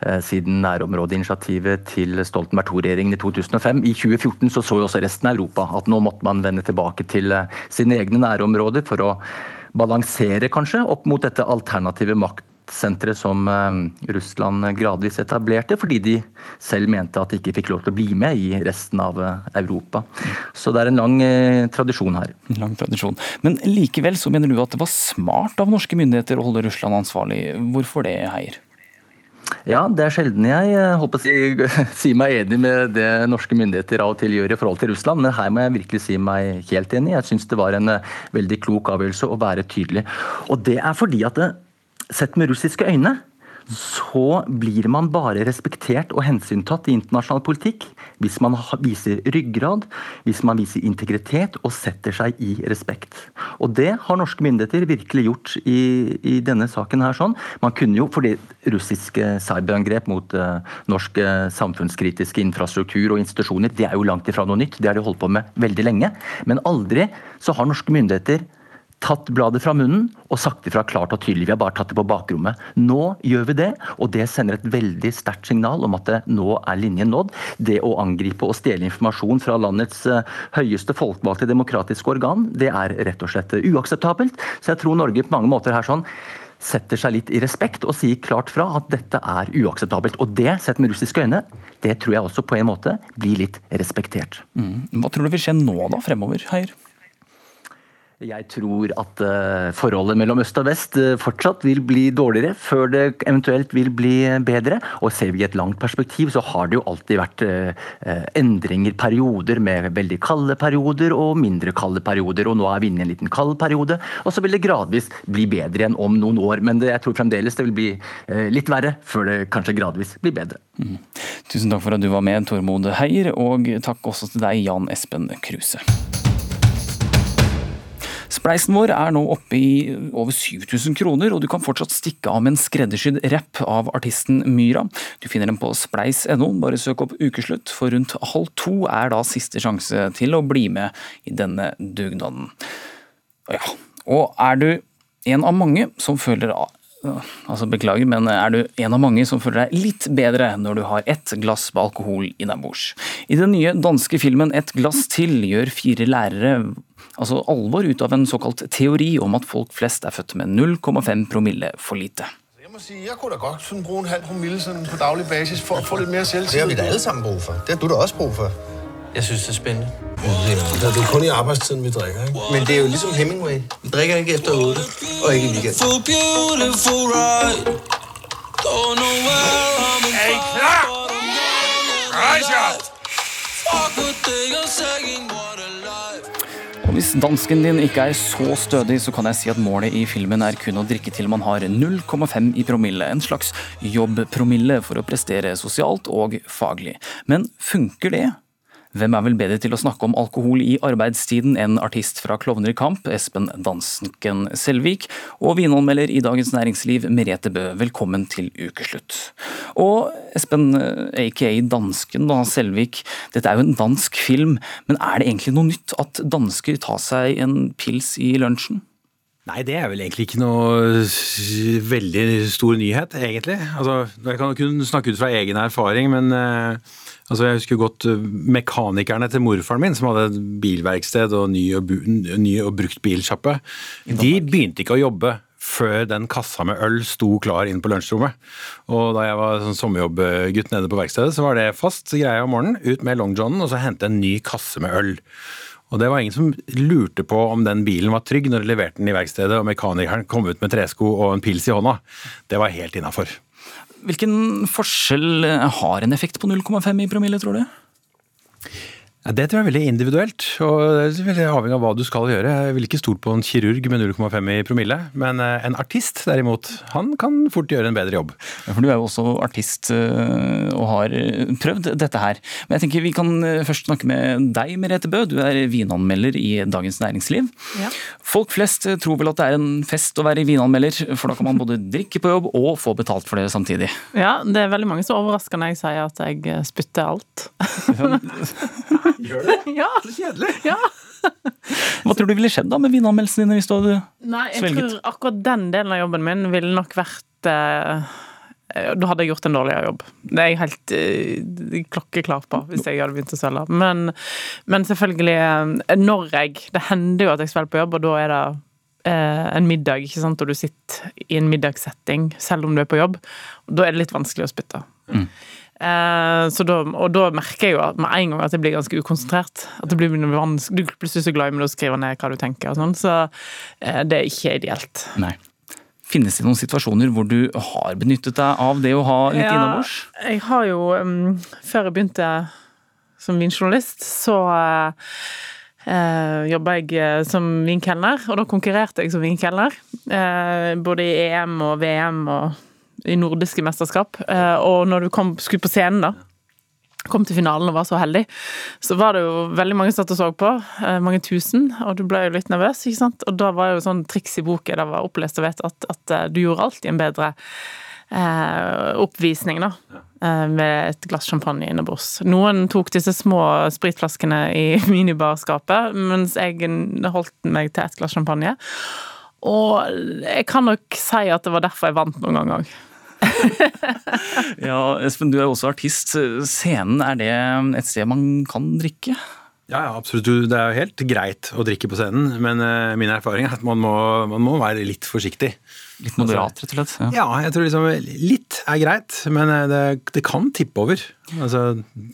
eh, siden nærområdeinitiativet til Stoltenberg II-regjeringen i 2005. I 2014 så, så jo også resten av Europa at nå måtte man vende tilbake til eh, sine egne nærområder for å balansere kanskje opp mot dette alternative makt senteret som Russland gradvis etablerte, fordi de selv mente at de ikke fikk lov til å bli med i resten av Europa. Så det er en lang eh, tradisjon her. En Lang tradisjon. Men likevel så mener du at det var smart av norske myndigheter å holde Russland ansvarlig. Hvorfor det, Heier? Ja, det er sjelden jeg håper å si, si meg enig med det norske myndigheter av og til gjør i forhold til Russland, men her må jeg virkelig si meg helt enig. Jeg syns det var en veldig klok avgjørelse å være tydelig. Og det er fordi at det, Sett med russiske øyne så blir man bare respektert og hensyntatt i internasjonal politikk hvis man viser ryggrad, hvis man viser integritet og setter seg i respekt. Og det har norske myndigheter virkelig gjort i, i denne saken her. sånn. Man kunne jo, fordi russiske cyberangrep mot uh, norsk uh, samfunnskritiske infrastruktur og institusjoner, det er jo langt ifra noe nytt. Det har de holdt på med veldig lenge. Men aldri så har norske myndigheter tatt bladet fra munnen og sagt ifra klart og tydelig. Vi har bare tatt det på bakrommet. Nå gjør vi det, og det sender et veldig sterkt signal om at det, nå er linjen nådd. Det å angripe og stjele informasjon fra landets uh, høyeste folkevalgte demokratiske organ, det er rett og slett uakseptabelt. Så jeg tror Norge på mange måter her sånn setter seg litt i respekt og sier klart fra at dette er uakseptabelt. Og det, sett med russiske øyne, det tror jeg også på en måte blir litt respektert. Mm. Hva tror du vil skje nå da, fremover, Heier? Jeg tror at uh, forholdet mellom øst og vest uh, fortsatt vil bli dårligere, før det eventuelt vil bli bedre. Og ser vi i et langt perspektiv, så har det jo alltid vært endringer, perioder med veldig kalde perioder og mindre kalde perioder. Og nå er vi inne i en liten kald periode, og så vil det gradvis bli bedre igjen om noen år. Men jeg tror fremdeles det vil bli litt verre, før det kanskje gradvis blir bedre. Mm. Tusen takk for at du var med, Tormod Heier, og takk også til deg, Jan Espen Kruse. Spleisen vår er nå oppe i over 7000 kroner, og du kan fortsatt stikke av med en skreddersydd rapp av artisten Myra. Du finner den på spleis.no, bare søk opp ukeslutt, for rundt halv to er da siste sjanse til å bli med i denne dugnaden. Ja, og er du en av mange som føler Altså, beklager, men er du en av mange som føler deg litt bedre når du har ett glass med alkohol innabords? I den nye danske filmen Et glass til gjør fire lærere altså alvor ut av en såkalt teori om at folk flest er født med 0,5 promille for lite. Jeg må sige, jeg kunne da godt bruke en halv promille på daglig basis for å få litt mer selvtillit. Det har vi da alle sammen brug for. Det har du da også brug for. Jeg synes, det er spændende. Det er kun i arbejdstiden, vi drikker, ikke? Men det er jo ligesom Hemingway. Vi drikker ikke efter 8, og ikke i weekenden. Er I klar? Raja! Og hvis dansken din ikke er så stødig, så kan jeg si at målet i filmen er kun å drikke til man har 0,5 i promille. En slags jobbpromille for å prestere sosialt og faglig. Men funker det? Hvem er vel bedre til å snakke om alkohol i arbeidstiden enn artist fra Klovner i kamp, Espen Dansken Selvik, og vinanmelder i Dagens Næringsliv, Merete Bø. Velkommen til ukeslutt. Og Espen, aka Dansken da, Selvik, dette er jo en dansk film, men er det egentlig noe nytt at dansker tar seg en pils i lunsjen? Nei, det er vel egentlig ikke noe veldig stor nyhet, egentlig. Altså, jeg kan kun snakke ut fra egen erfaring, men uh, altså, jeg husker godt uh, mekanikerne til morfaren min, som hadde et bilverksted og ny og, ny og brukt bilsjappe. De begynte ikke å jobbe før den kassa med øl sto klar inn på lunsjrommet. Og da jeg var sånn sommerjobbgutt nede på verkstedet, så var det fast greie om morgenen. Ut med longjohnen og så hente en ny kasse med øl. Og det var ingen som lurte på om den bilen var trygg når de leverte den i verkstedet og mekanikeren kom ut med tresko og en pils i hånda. Det var helt innafor. Hvilken forskjell har en effekt på 0,5 i promille, tror du? Ja, det tror jeg er veldig individuelt, og det er veldig avhengig av hva du skal gjøre. Jeg ville ikke stolt på en kirurg med 0,5 i promille, men eh, en artist derimot, han kan fort gjøre en bedre jobb. Ja, for du er jo også artist eh, og har eh, prøvd dette her. Men jeg tenker vi kan først snakke med deg, Merete Bø. Du er vinanmelder i Dagens Næringsliv. Ja. Folk flest tror vel at det er en fest å være vinanmelder, for da kan man både drikke på jobb og få betalt for det samtidig. Ja, det er veldig mange som overrasker når jeg sier at jeg spytter alt. Gjør det? Ja. Så kjedelig. Ja. Hva tror du ville skjedd da med vinanmeldelsene dine hvis du hadde Nei, jeg svelget? tror akkurat den delen av jobben min ville nok vært eh, Da hadde jeg gjort en dårligere jobb. Det er jeg helt eh, klokkeklar på hvis jeg hadde begynt å svelge. Men, men selvfølgelig, eh, når jeg Det hender jo at jeg svelger på jobb, og da er det eh, en middag, ikke sant, og du sitter i en middagssetting selv om du er på jobb. Og da er det litt vanskelig å spytte. Mm. Eh, så da, og da merker jeg jo med en gang at jeg blir ganske ukonsentrert. At det blir vanskelig, Du plutselig så glad i å skrive ned hva du tenker. og sånn, Så eh, det er ikke ideelt. Nei. Finnes det noen situasjoner hvor du har benyttet deg av det å ha litt Ja, innabords? Jeg har jo, um, før jeg begynte som vinjournalist, så uh, jobba jeg som vinkelner, og da konkurrerte jeg som vinkelner. Uh, både i EM og VM og i nordiske mesterskap. Eh, og når du kom, skulle på scenen, da, kom til finalen og var så heldig, så var det jo veldig mange som satt og så på. eh, mange tusen, og du ble jo litt nervøs, ikke sant. Og da var jo sånn triks i boken, det var opplest og vet at, at eh, du gjorde alltid en bedre eh, oppvisning, da. Med et glass champagne innebords. Noen tok disse små spritflaskene i minibarskapet, mens jeg holdt meg til ett glass champagne. Og jeg kan nok si at det var derfor jeg vant noen ganger òg. Ja, Espen, du er jo også artist. Scenen, er det et sted man kan drikke? Ja, ja, absolutt. Det er jo helt greit å drikke på scenen, men eh, min erfaring er at man må, man må være litt forsiktig. Litt moderat, rett og slett? Ja, jeg tror liksom litt er greit, men eh, det, det kan tippe over. Altså,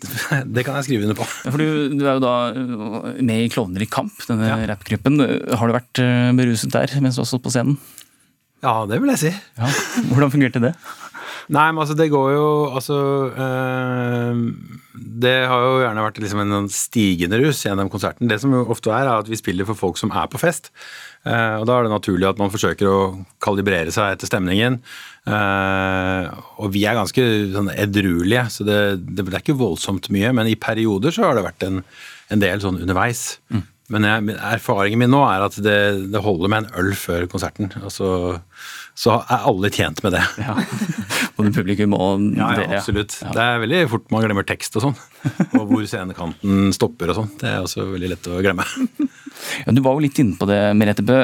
det kan jeg skrive under på. Ja, for du, du er jo da øh, med i Klovner i kamp, denne rappgruppen. Har du vært beruset der mens du har stått på scenen? Ja, det vil jeg si. Ja. Hvordan fungerte det? Nei, men altså det går jo Altså øh, Det har jo gjerne vært liksom en sånn stigende rus gjennom konserten. Det som jo ofte er, er at vi spiller for folk som er på fest. Uh, og da er det naturlig at man forsøker å kalibrere seg etter stemningen. Uh, og vi er ganske sånn edruelige, så det, det, det er ikke voldsomt mye. Men i perioder så har det vært en, en del sånn underveis. Men jeg, erfaringen min nå er at det, det holder med en øl før konserten. Altså, så, så er alle tjent med det. Både publikum og ja, ja, dere. absolutt. Det er veldig fort man glemmer tekst og sånn. Og hvor scenekanten stopper og sånn. Det er også veldig lett å glemme. Ja, du var jo litt inne på det, Merete Bø.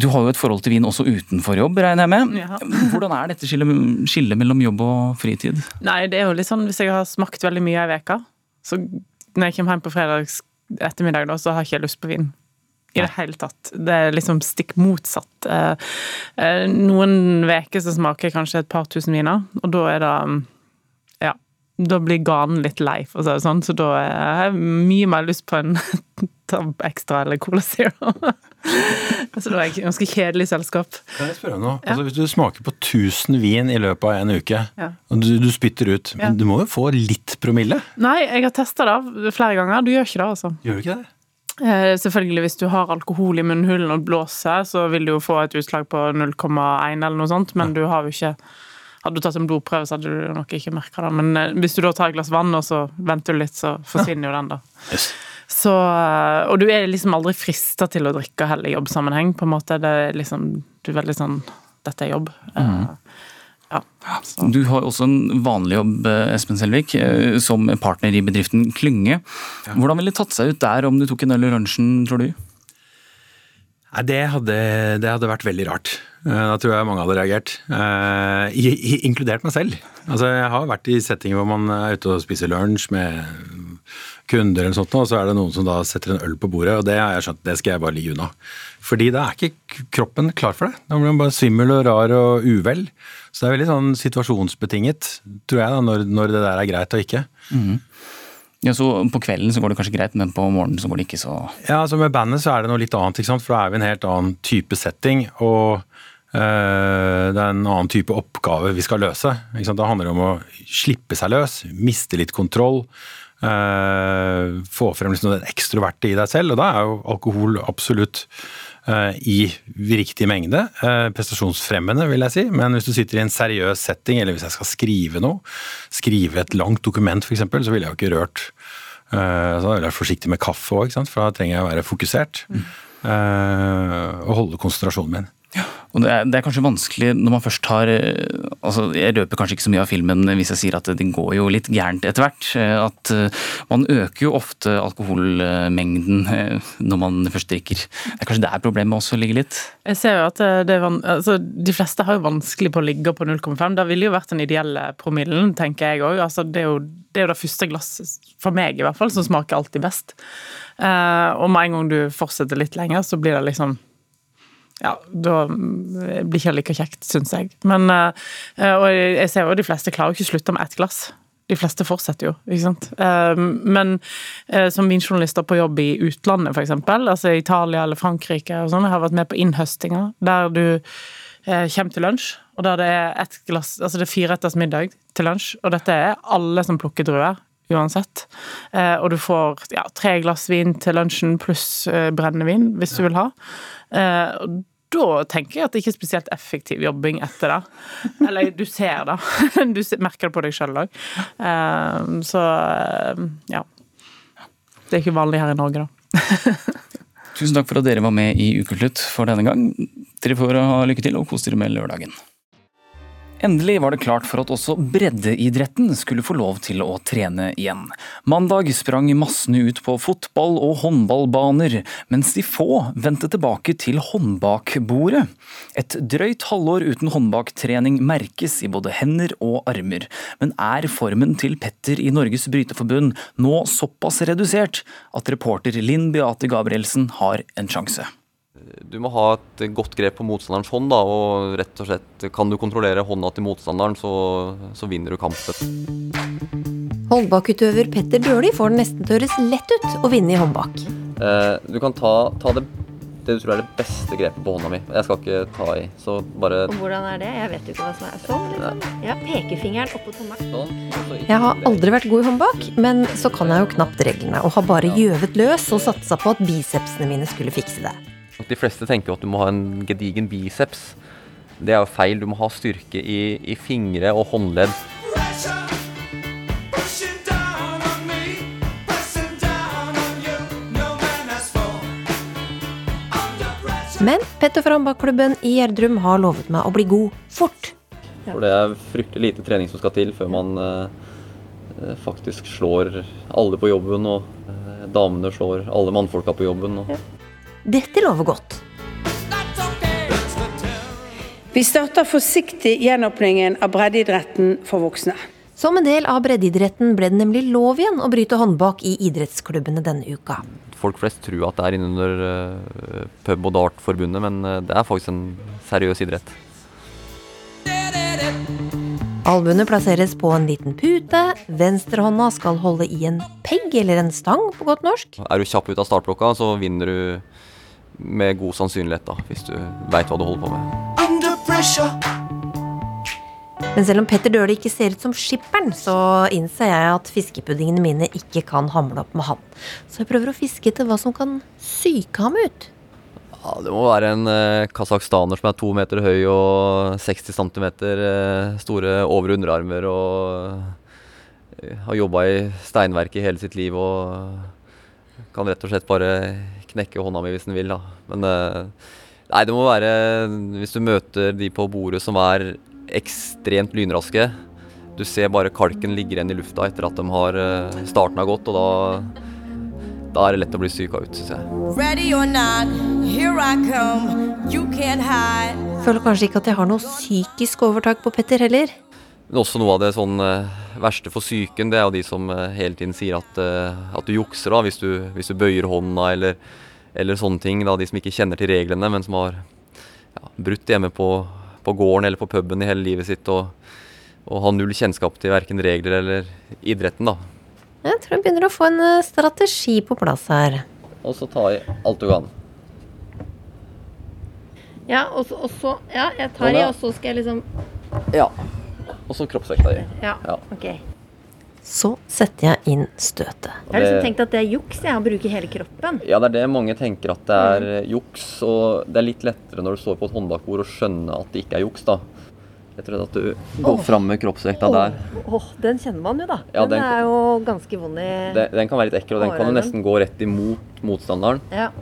Du har jo et forhold til vin også utenfor jobb, regner jeg med. Ja. Hvordan er dette skillet, skille mellom jobb og fritid? Nei, det er jo litt sånn hvis jeg har smakt veldig mye i veka, så når jeg kommer hjem på fredags ettermiddag, da, så har jeg ikke lyst på vin. I det hele tatt. Det er liksom stikk motsatt. Eh, eh, Noen uker så smaker jeg kanskje et par tusen viner, og da er det mm, Ja. da blir ganen litt lei, for å si det sånn. Så da har jeg mye mer lyst på en Tab Extra eller Cola Zero. Så det var et ganske kjedelig selskap. Kan jeg spørre noe? Altså, hvis du smaker på 1000 vin i løpet av en uke, Ja. og du, du spytter ut, Ja. du må jo få litt promille? Nei, jeg har testa det flere ganger. Du gjør ikke det, altså. Gjør du ikke det? Eh, selvfølgelig, hvis du har alkohol i munnhulen og blåser, så vil du jo få et utslag på 0,1 eller noe sånt, men du har jo ikke Hadde du tatt en blodprøve, så hadde du nok ikke merka det. Men eh, hvis du da tar et glass vann, og så venter du litt, så forsvinner jo den, da. Så, eh, og du er liksom aldri frista til å drikke heller i jobbsammenheng, på en måte. Det er liksom, du er veldig sånn Dette er jobb. Mm. Ja. Du har også en vanlig jobb, eh, Espen Selvik, eh, som partner i bedriften Klynge. Hvordan ville det tatt seg ut der om du tok en øl i lunsjen, tror du? Nei, det hadde, det hadde vært veldig rart. Eh, Da tror jeg mange hadde reagert. Eh, i, i, inkludert meg selv. Altså, jeg har vært i settinger hvor man er ute og spiser lunsj med kunder, eller sånt, og så er det noen som da setter en øl på bordet, og det har jeg skjønt, det skal jeg bare ligge unna. Fordi da er ikke kroppen klar for det. Da blir man bare svimmel og rar og uvel. Så det er veldig sånn situasjonsbetinget, tror jeg, da, når, når det der er greit og ikke. Mm. Ja, så På kvelden så går det kanskje greit, men på morgenen så går det ikke så Ja, altså Med bandet så er det noe litt annet, ikke sant? for da er vi i en helt annen type setting. Og eh, det er en annen type oppgave vi skal løse. Da handler det om å slippe seg løs, miste litt kontroll. Eh, få frem liksom den ekstroverte i deg selv, og da er jo alkohol absolutt eh, i riktig mengde. eh, prestasjonsfremmende, vil jeg si. Men hvis du sitter i en seriøs setting, eller hvis jeg skal skrive noe, skrive et langt dokument f.eks., så ville jeg jo ikke rørt eh, Så da ville jeg vært forsiktig med kaffe òg, for da trenger jeg å være fokusert. eh, og holde konsentrasjonen min. Og det er, det er kanskje vanskelig når man først har eh, altså Jeg røper kanskje ikke så mye av filmen hvis jeg sier at det går jo litt gærent etter hvert. eh, At eh, man øker jo ofte alkoholmengden når man først drikker. Det er kanskje der problemet også ligger litt? Jeg ser jo at det er van altså, De fleste har jo vanskelig på å ligge på 0,5. Det ville jo vært den ideelle promillen, tenker jeg òg. Altså, det, det er jo det første glasset, for meg i hvert fall, som smaker alltid best. Og med en gang du fortsetter litt lenger, så blir det liksom ja, da blir ikke like kjekt, syns jeg. Men, eh, og jeg ser jo de fleste klarer jo ikke å slutte med ett glass. De fleste fortsetter jo, ikke sant. Eh, Men eh, som vinjournalister på jobb i utlandet, f.eks., altså Italia eller Frankrike og sånn, jeg har vært med på innhøstinger der du eh, kommer til lunsj, og der det er ett glass, altså det er fire etters middag til lunsj, og dette er alle som plukker druer. Uansett. Eh, og du får ja, tre glass vin til lunsjen pluss eh, brennevin, hvis du vil ha. Og da tenker jeg at det ikke er spesielt effektiv jobbing etter det. Eller du ser det. Du merker det på deg sjøl òg. Eh, så eh, ja. Det er ikke vanlig her i Norge, da. Tusen takk for at dere var med i Ukeslutt for denne gang. Dere får ha lykke til og kos dere med lørdagen. Endelig var det klart for at også breddeidretten skulle få lov til å trene igjen. Mandag sprang massene ut på fotball- og håndballbaner, mens de få vendte tilbake til håndbakbordet. Et drøyt halvår uten håndbaktrening merkes i både hender og armer. Men er formen til Petter i Norges Bryteforbund nå såpass redusert at reporter Linn Beate Gabrielsen har en sjanse? Du må ha et godt grep på motstanderens hånd, da, og rett og slett kan du kontrollere hånda til motstanderen, så, så vinner du kampen. Håndbakutøver Petter Bjørli får det nesten til å høres lett ut å vinne i håndbak. Eh, du kan ta, ta det, det du tror er det beste grepet på hånda mi. Jeg skal ikke ta i, så bare Og hvordan er det? Jeg vet jo ikke hva som er sånn. Liksom. Ja, pekefingeren oppå tommelen. Sånn. Jeg har aldri vært god i håndbak, men så kan jeg jo knapt reglene, og har bare gjøvet løs og satsa på at bicepsene mine skulle fikse det. De fleste tenker at du må ha en gedigen biceps. Det er jo feil. Du må ha styrke i, i fingre og håndledd. Men Petter fra håndbakklubben i Gjerdrum har lovet meg å bli god fort. For det er fryktelig lite trening som skal til før man eh, eh, faktisk slår alle på jobben, og eh, damene slår alle mannfolka på jobben. Og, Dette lover godt. Vi starter forsiktig gjenåpningen av breddeidretten for voksne. Som en del av breddeidretten ble det nemlig lov igjen å bryte håndbak i idrettsklubbene denne uka. folk flest tror at det er innunder uh, pub- og dartforbundet, men eh, det er faktisk en seriøs idrett. Albuene plasseres på en liten pute. Venstrehånda skal holde i en pegg eller en stang, på godt norsk. Er du kjapp ut av startblokka, så vinner du med god sannsynlighet, da, hvis du veit hva du holder på med. Under. Men selv om Petter Døhle ikke ser ut som skipperen, så innser jeg at fiskepuddingene mine ikke kan hamle opp med han. Så jeg prøver å fiske etter hva som kan psyke ham ut. Ja, det må være en eh, kasakhstaner som er to meter høy og 60 cm eh, store over- og underarmer og eh, har jobba i steinverket hele sitt liv og kan rett og slett bare knekke hånda mi hvis den vil. da. Men eh, nei, det må være hvis du møter de på bordet som er ekstremt lynraske. Du ser bare kalken ligger igjen i lufta etter at de har eh, starten har gått, og da, da er det lett å bli psyka ut, syns jeg. Not, here I come. You can't hide. Føler kanskje ikke at jeg har noe psykisk overtak på Petter heller. Men også noe av det sånn eh, verste for psyken, det er jo de som eh, hele tiden sier at, eh, at du jukser da, hvis du, hvis du bøyer hånda eller, eller sånne ting. Da, de som ikke kjenner til reglene, men som har ja, brutt hjemme på, på gården eller på puben i hele livet sitt og, og har null kjennskap til verken regler eller idretten. da. Jeg tror jeg begynner å få en strategi på plass her. Og så ta i alt du kan. Ja, og så, og så Ja, jeg tar i, og så skal jeg liksom Ja. Og så kroppsvekta di. Ja, ok. Så setter jeg inn støtet. Jeg har liksom tenkt at det er juks jeg, å bruke hele kroppen. Ja, det er det mange tenker at det er eh, juks. Og det er litt lettere når du står på et håndbakbord og skjønner at det ikke er juks, da. Jeg tror at du går oh. fram med kroppsvekta der. Åh, den kjenner man jo, da. Ja, den, den- er jo ganske vond i Den, den kan være litt ekkel, og den kan jo nesten gå rett imot motstanderen. Ja.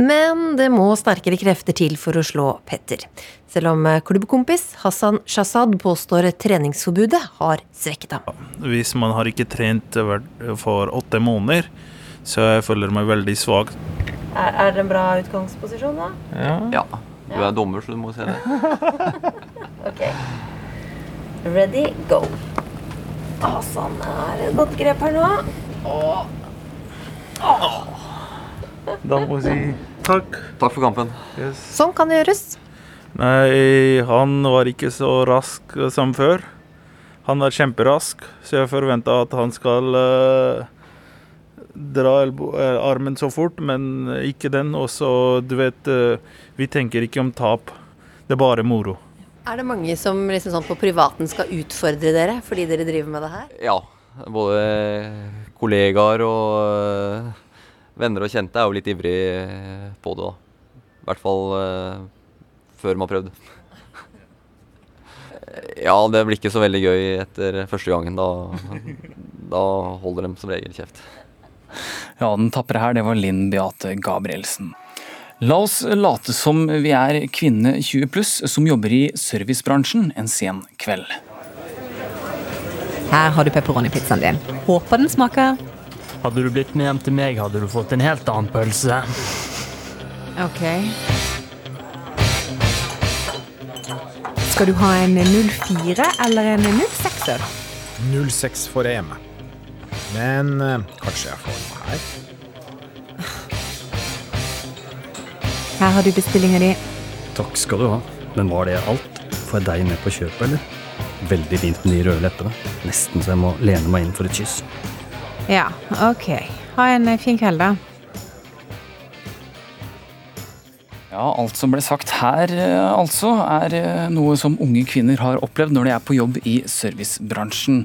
Men det må sterkere krefter til for å slå Petter. Selv om eh, klubbkompis Hassan Shazad påstår treningsforbudet har svekket ham. Hvis man har ikke trent for åtte måneder, så jeg føler meg veldig svak. Er, det en bra utgangsposisjon, da? Ja. Du er dommer, så du må se det. Ok. Ready, go. Hassan er et godt grep her nå. Da må jeg si takk. Takk for kampen. Sånn kan det gjøres. Nei, han var ikke så rask som før. Han er kjemperask, så jeg forventa at han skal uh, dra elbo, eh, armen så fort, men ikke den. Og så, du vet, uh, vi tenker ikke om tap. Det er bare moro. Er det mange som liksom sånn på privaten skal utfordre dere fordi dere driver med det her? Ja. Både kollegaer og venner og kjente er jo litt ivrig på det, da. I hvert fall øh, før de har prøvd. Ja, det blir ikke så veldig gøy etter første gangen. Da, da holder de som regel kjeft. Ja, den tapre her, det var Linn Beate Gabrielsen. La oss late som vi er kvinne 20 pluss som jobber i servicebransjen en sen kveld. Her har du pepperoni-pizzaen din. Håper den smaker. Hadde du blitt med hjem til meg, hadde du fått en helt annen pølse. Ok. Skal du ha en 04 eller en 06-er? 06 får jeg hjemme. Men eh, kanskje jeg får noe her? Her har du bestillinga di. Takk skal du ha. Men var det alt? Får jeg deg med på kjøpet, eller? Veldig fint med de røde leppene. Nesten så jeg må lene meg inn for et kyss. Ja, ok. Ha en eh, fin kveld, da. Ja, alt som ble sagt her, eh, altså, er eh, noe som unge kvinner har opplevd når de er på jobb i servicebransjen.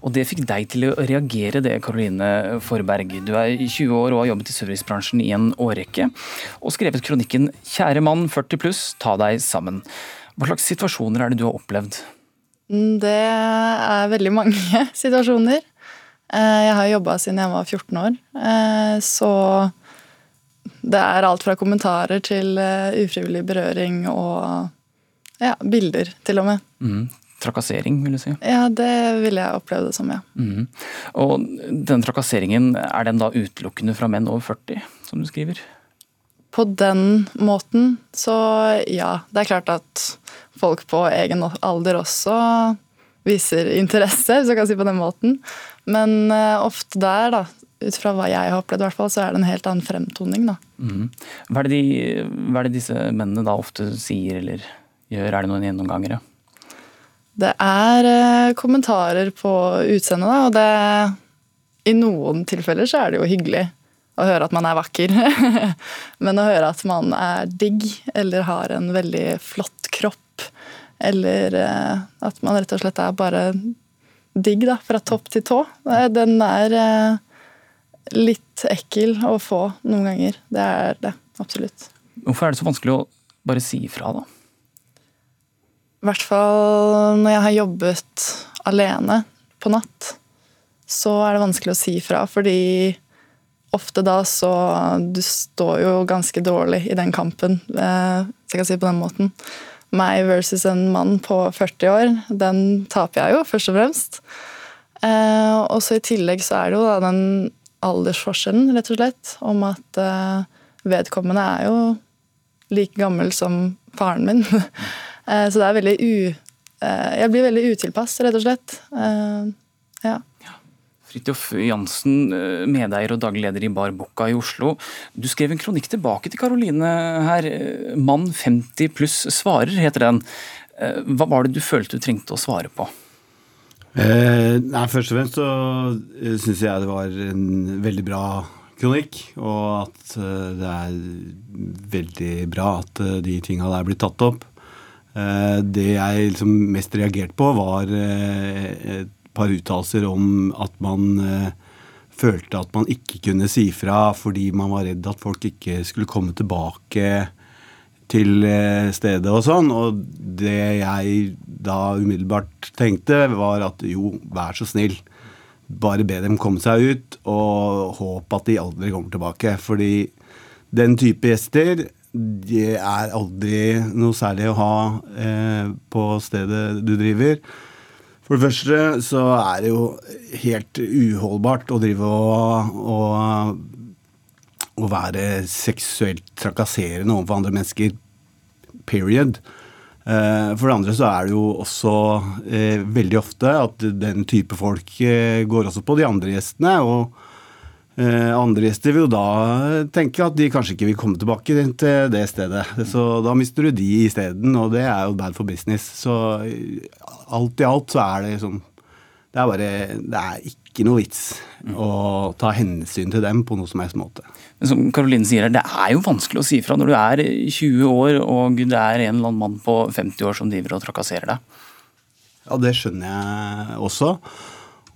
Og det fikk deg til å reagere, det, Karoline Forberg. Du er 20 år og har jobbet i servicebransjen i en årrekke, og skrevet kronikken 'Kjære mann 40 pluss, ta deg sammen'. Hva slags situasjoner er det du har opplevd? Mm, Det er veldig mange situasjoner. Eh, Jeg har jobba siden jeg var 14 år, eh, så det er alt fra kommentarer til eh, ufrivillig berøring og ja, bilder, til og med. Mm. Trakassering, vil du si. Ja, det ville jeg oppleve det som, ja. Mm. Og den trakasseringen, er den da utelukkende fra menn over 40, som du skriver? På den måten, så ja. Det er klart at folk på egen alder også viser interesse, hvis jeg kan si på den måten. Men uh, ofte der, da, ut fra hva jeg har opplevd, hvert fall, så er det en helt annen fremtoning. da. Mm. Hva, er det de, hva er det disse mennene da ofte sier eller gjør? Er det noen gjennomgangere? Det er uh, kommentarer på utseendet, da, og det I noen tilfeller så er det jo hyggelig å høre at man er vakker. Men å høre at man er digg, eller har en veldig flott kropp, eller eh, at man rett og slett er bare digg da, fra topp til tå, eh, den er eh, litt ekkel å få noen ganger. Det er det, absolutt. Hvorfor er det så vanskelig å bare si ifra, da? I hvert fall når jeg har jobbet alene på natt, så er det vanskelig å si ifra. fordi ofte da så Du står jo ganske dårlig i den kampen, hvis jeg kan si det på den måten. Meg versus en mann på 40 år, den taper jeg jo, først og fremst. Eh, og så i tillegg så er det jo da den aldersforskjellen, rett og slett, om at eh, vedkommende er jo like gammel som faren min. Eh, Så det er veldig u... eh, Jeg blir veldig utilpass, rett og slett. Eh, Ja. Fridtjof Jansen, eh, medeier og daglig leder i Bar Bocca i Oslo. Du skrev en kronikk tilbake til Karoline her. eh, 'Mann 50 pluss svarer', heter den. Eh, Hva var det du følte du trengte å svare på? Eh, nei, Først og fremst så syns jeg det var en veldig bra kronikk. Og at det er veldig bra at de tinga der blir tatt opp. Det jeg liksom mest reagerte på, var et par uttalelser om at man eh, følte at man ikke kunne si fra fordi man var redd at folk ikke skulle komme tilbake til eh, stedet og sånn. Og det jeg da umiddelbart tenkte, var at jo, vær så snill. Bare be dem komme seg ut, og håp at de aldri kommer tilbake. Fordi den type gjester det er aldri noe særlig å ha eh, på stedet du driver. For det første så er det jo helt uholdbart å drive og, og, å være seksuelt trakasserende overfor andre mennesker. Period. Eh, For det andre så er det jo også eh, veldig ofte at den type folk eh, går også på de andre gjestene. og andre gjester vil jo da tenke at de kanskje ikke vil komme tilbake til det stedet. Så da mister du de isteden, og det er jo bad for business. Så eh, alt i alt så er det sånn Det er bare Det er ikke noe vits å ta hensyn til dem på noe som helst måte. Men som Karoline sier her, Det er jo vanskelig å si fra når du er 20 år og det er en eller annen mann på 50 år som driver og trakasserer deg. Ja, det skjønner jeg også.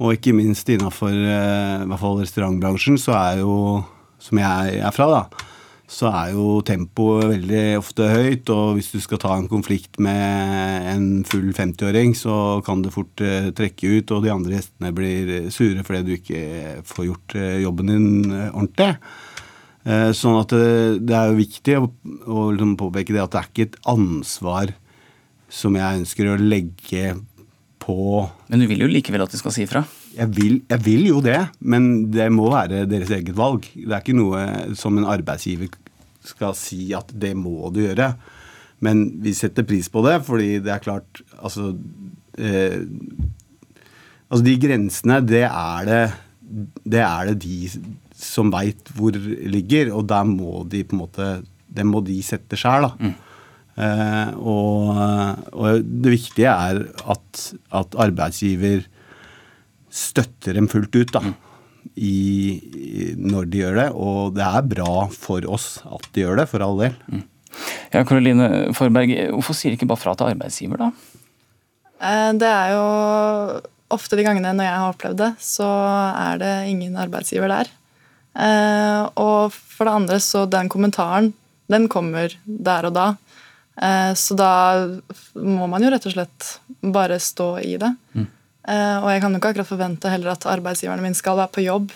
Og ikke minst innafor eh, restaurantbransjen, så er jo, som jeg er fra, da, så er jo tempoet veldig ofte høyt. Og hvis du skal ta en konflikt med en full 50-åring, så kan det fort eh, trekke ut, og de andre gjestene blir sure fordi du ikke får gjort eh, jobben din ordentlig. Sånn at det, det er jo viktig å, å liksom påpeke det at det er ikke et ansvar som jeg ønsker å legge på Men du vil jo likevel at de skal si fra? Jeg vil, jeg vil jo det, men det må være deres eget valg. Det er ikke noe som en arbeidsgiver skal si at det må du gjøre. Men vi setter pris på det, fordi det er klart Altså, eh, altså de grensene, det er det, det er det de som veit hvor ligger, og der må de på en måte Det må de sette sjæl, da. Eh, og, og det viktige er at, at arbeidsgiver støtter dem fullt ut da, i, i, når de gjør det. Og det er bra for oss at de gjør det, for all del. Ja, Karoline Forberg, hvorfor sier ikke bare fra til arbeidsgiver, da? Eh, Det er jo ofte de gangene når jeg har opplevd det, så er det ingen arbeidsgiver der. Eh, Og for det andre, så den kommentaren, den kommer der og da. Eh, Så da må man jo rett og slett bare stå i det. Mm. Eh, Og jeg kan jo ikke akkurat forvente heller at arbeidsgiverne mine skal være på jobb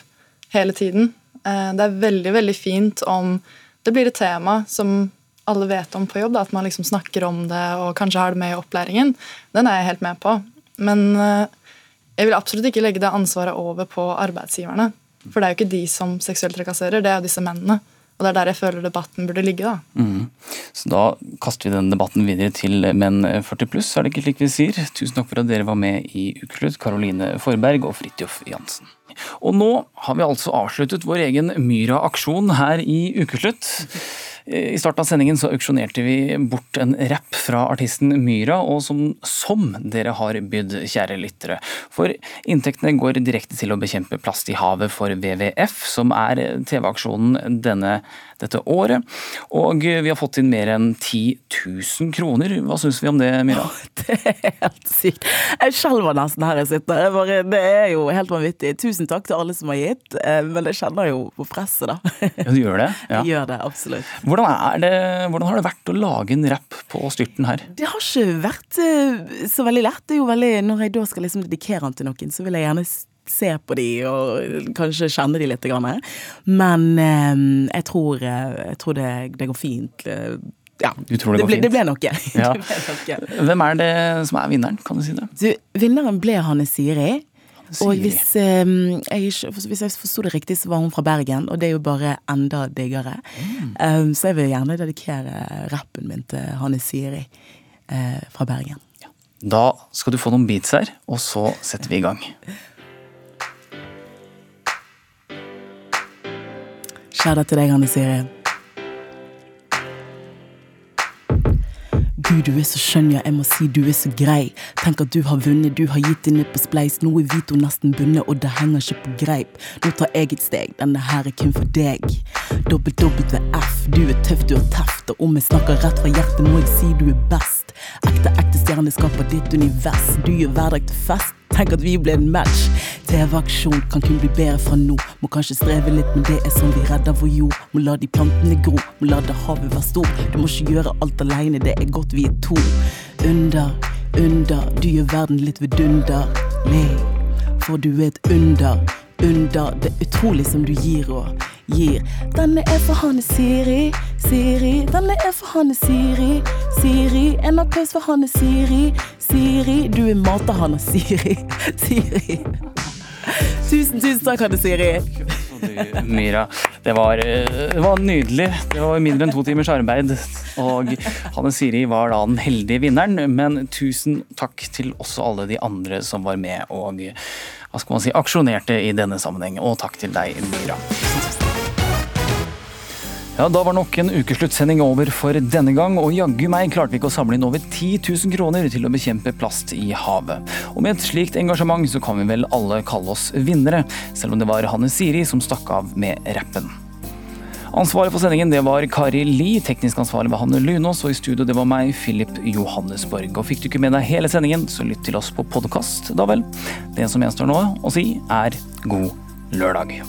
hele tiden. Eh, Det er veldig, veldig fint om det blir et tema som alle vet om på jobb, da, at man liksom snakker om det og kanskje har det med i opplæringen. Den er jeg helt med på. Men jeg vil absolutt ikke legge det ansvaret over på arbeidsgiverne. For det er jo ikke de som seksuelt trakasserer, det er jo disse mennene. Og det er der jeg føler debatten burde ligge. da. mm. Så da kaster vi den debatten videre til menn 40 pluss, er det ikke slik vi sier? Tusen takk for at dere var med i Ukeslutt, Karoline Forberg og Fridtjof Jansen. Og nå har vi altså avsluttet vår egen Myra-aksjon her i Ukeslutt. I starten av sendingen så auksjonerte vi bort en rapp fra artisten Myra, og som, som dere har bydd, kjære lyttere. For inntektene går direkte til å bekjempe plast i havet for WWF, som er TV-aksjonen denne dette året. Og vi har fått inn mer enn 10 000 kroner. Hva syns vi om det, Myra? Det er helt sykt. Jeg skjelver nesten her jeg sitter. Bare, det er jo helt vanvittig. Tusen takk til alle som har gitt, eh, men jeg kjenner jo på presset, da. Ja, du gjør det? Ja. Jeg gjør det, absolutt. Hvordan, er det, hvordan har det vært å lage en rapp på styrten her? Det har ikke vært eh, så veldig lett. Det er jo veldig, Når jeg da skal liksom dedikere den til noen, så vil jeg gjerne se på de og kanskje kjenne de litt. Men eh, jeg tror, eh, jeg tror det, det går fint. Ja, Du tror det går ble, det ble noe. Ja. Det ble noe. Hvem er det som er vinneren, kan du si det? Du, vinneren ble Hanne Siri. Og hvis, eh, jeg, hvis jeg forsto det riktig, så var hun fra Bergen, og det er jo bare enda diggere. Mm. Um, så jeg vil gjerne dedikere rappen min til Hanne Siri eh, fra Bergen. Da skal du få noen beats her, og så setter vi i gang. Kjære til deg, Hanne Siri. Gud, du er så skjønn, ja, jeg må si du er så grei. Tenk at du har vunnet, du har gitt inn på spleis. Nå er Vito nesten bundet, og det henger ikke på greip. Nå tar jeg et steg, denne her er kun for deg. Dobbel WF, du er tøff, du er teft. Og om jeg snakker rett fra hjertet, må jeg si du er best. Ekte, ekte stjerneskaper ditt univers. Du gjør hverdag til fest. Tenk at vi ble en match. TV-aksjon kan kun bli bedre fra nå. Må kanskje streve litt, men det er sånn vi redder vår jord. Må la de plantene gro, må la det havet være stor. Du må ikke gjøre alt aleine, det er godt vi er to. Under, under, du gjør verden litt vidunderlig. For du er et under, under. Det er utrolig som du gir og gir. Denne er for Hanne Siri, Siri. Denne er for Hanne Siri, Siri. En applaus for Hanne Siri, Siri. Du er mata-Hanne Siri, Siri. Tusen, tusen takk, Hanne Siri. Myra. Det var, det var nydelig. Det var mindre enn to timers arbeid. Og Hanne Siri var da den heldige vinneren, men tusen takk til også alle de andre som var med og hva skal man si, aksjonerte i denne sammenheng. Og takk til deg, Myra. Ja, Da var nok en ukesluttsending over for denne gang, og jaggu meg klarte vi ikke å samle inn over 10 000 kroner til å bekjempe plast i havet. Og med et slikt engasjement så kan vi vel alle kalle oss vinnere, selv om det var Hanne Siri som stakk av med rappen. Ansvaret for sendingen det var Kari Li, teknisk ansvarlig var Hanne Lunås, og i studio det var meg, Philip Johannesborg. Og fikk du ikke med deg hele sendingen, så lytt til oss på podkast, da vel. Det som gjenstår nå å si, er god lørdag.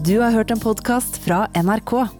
Du har hørt en podkast fra NRK.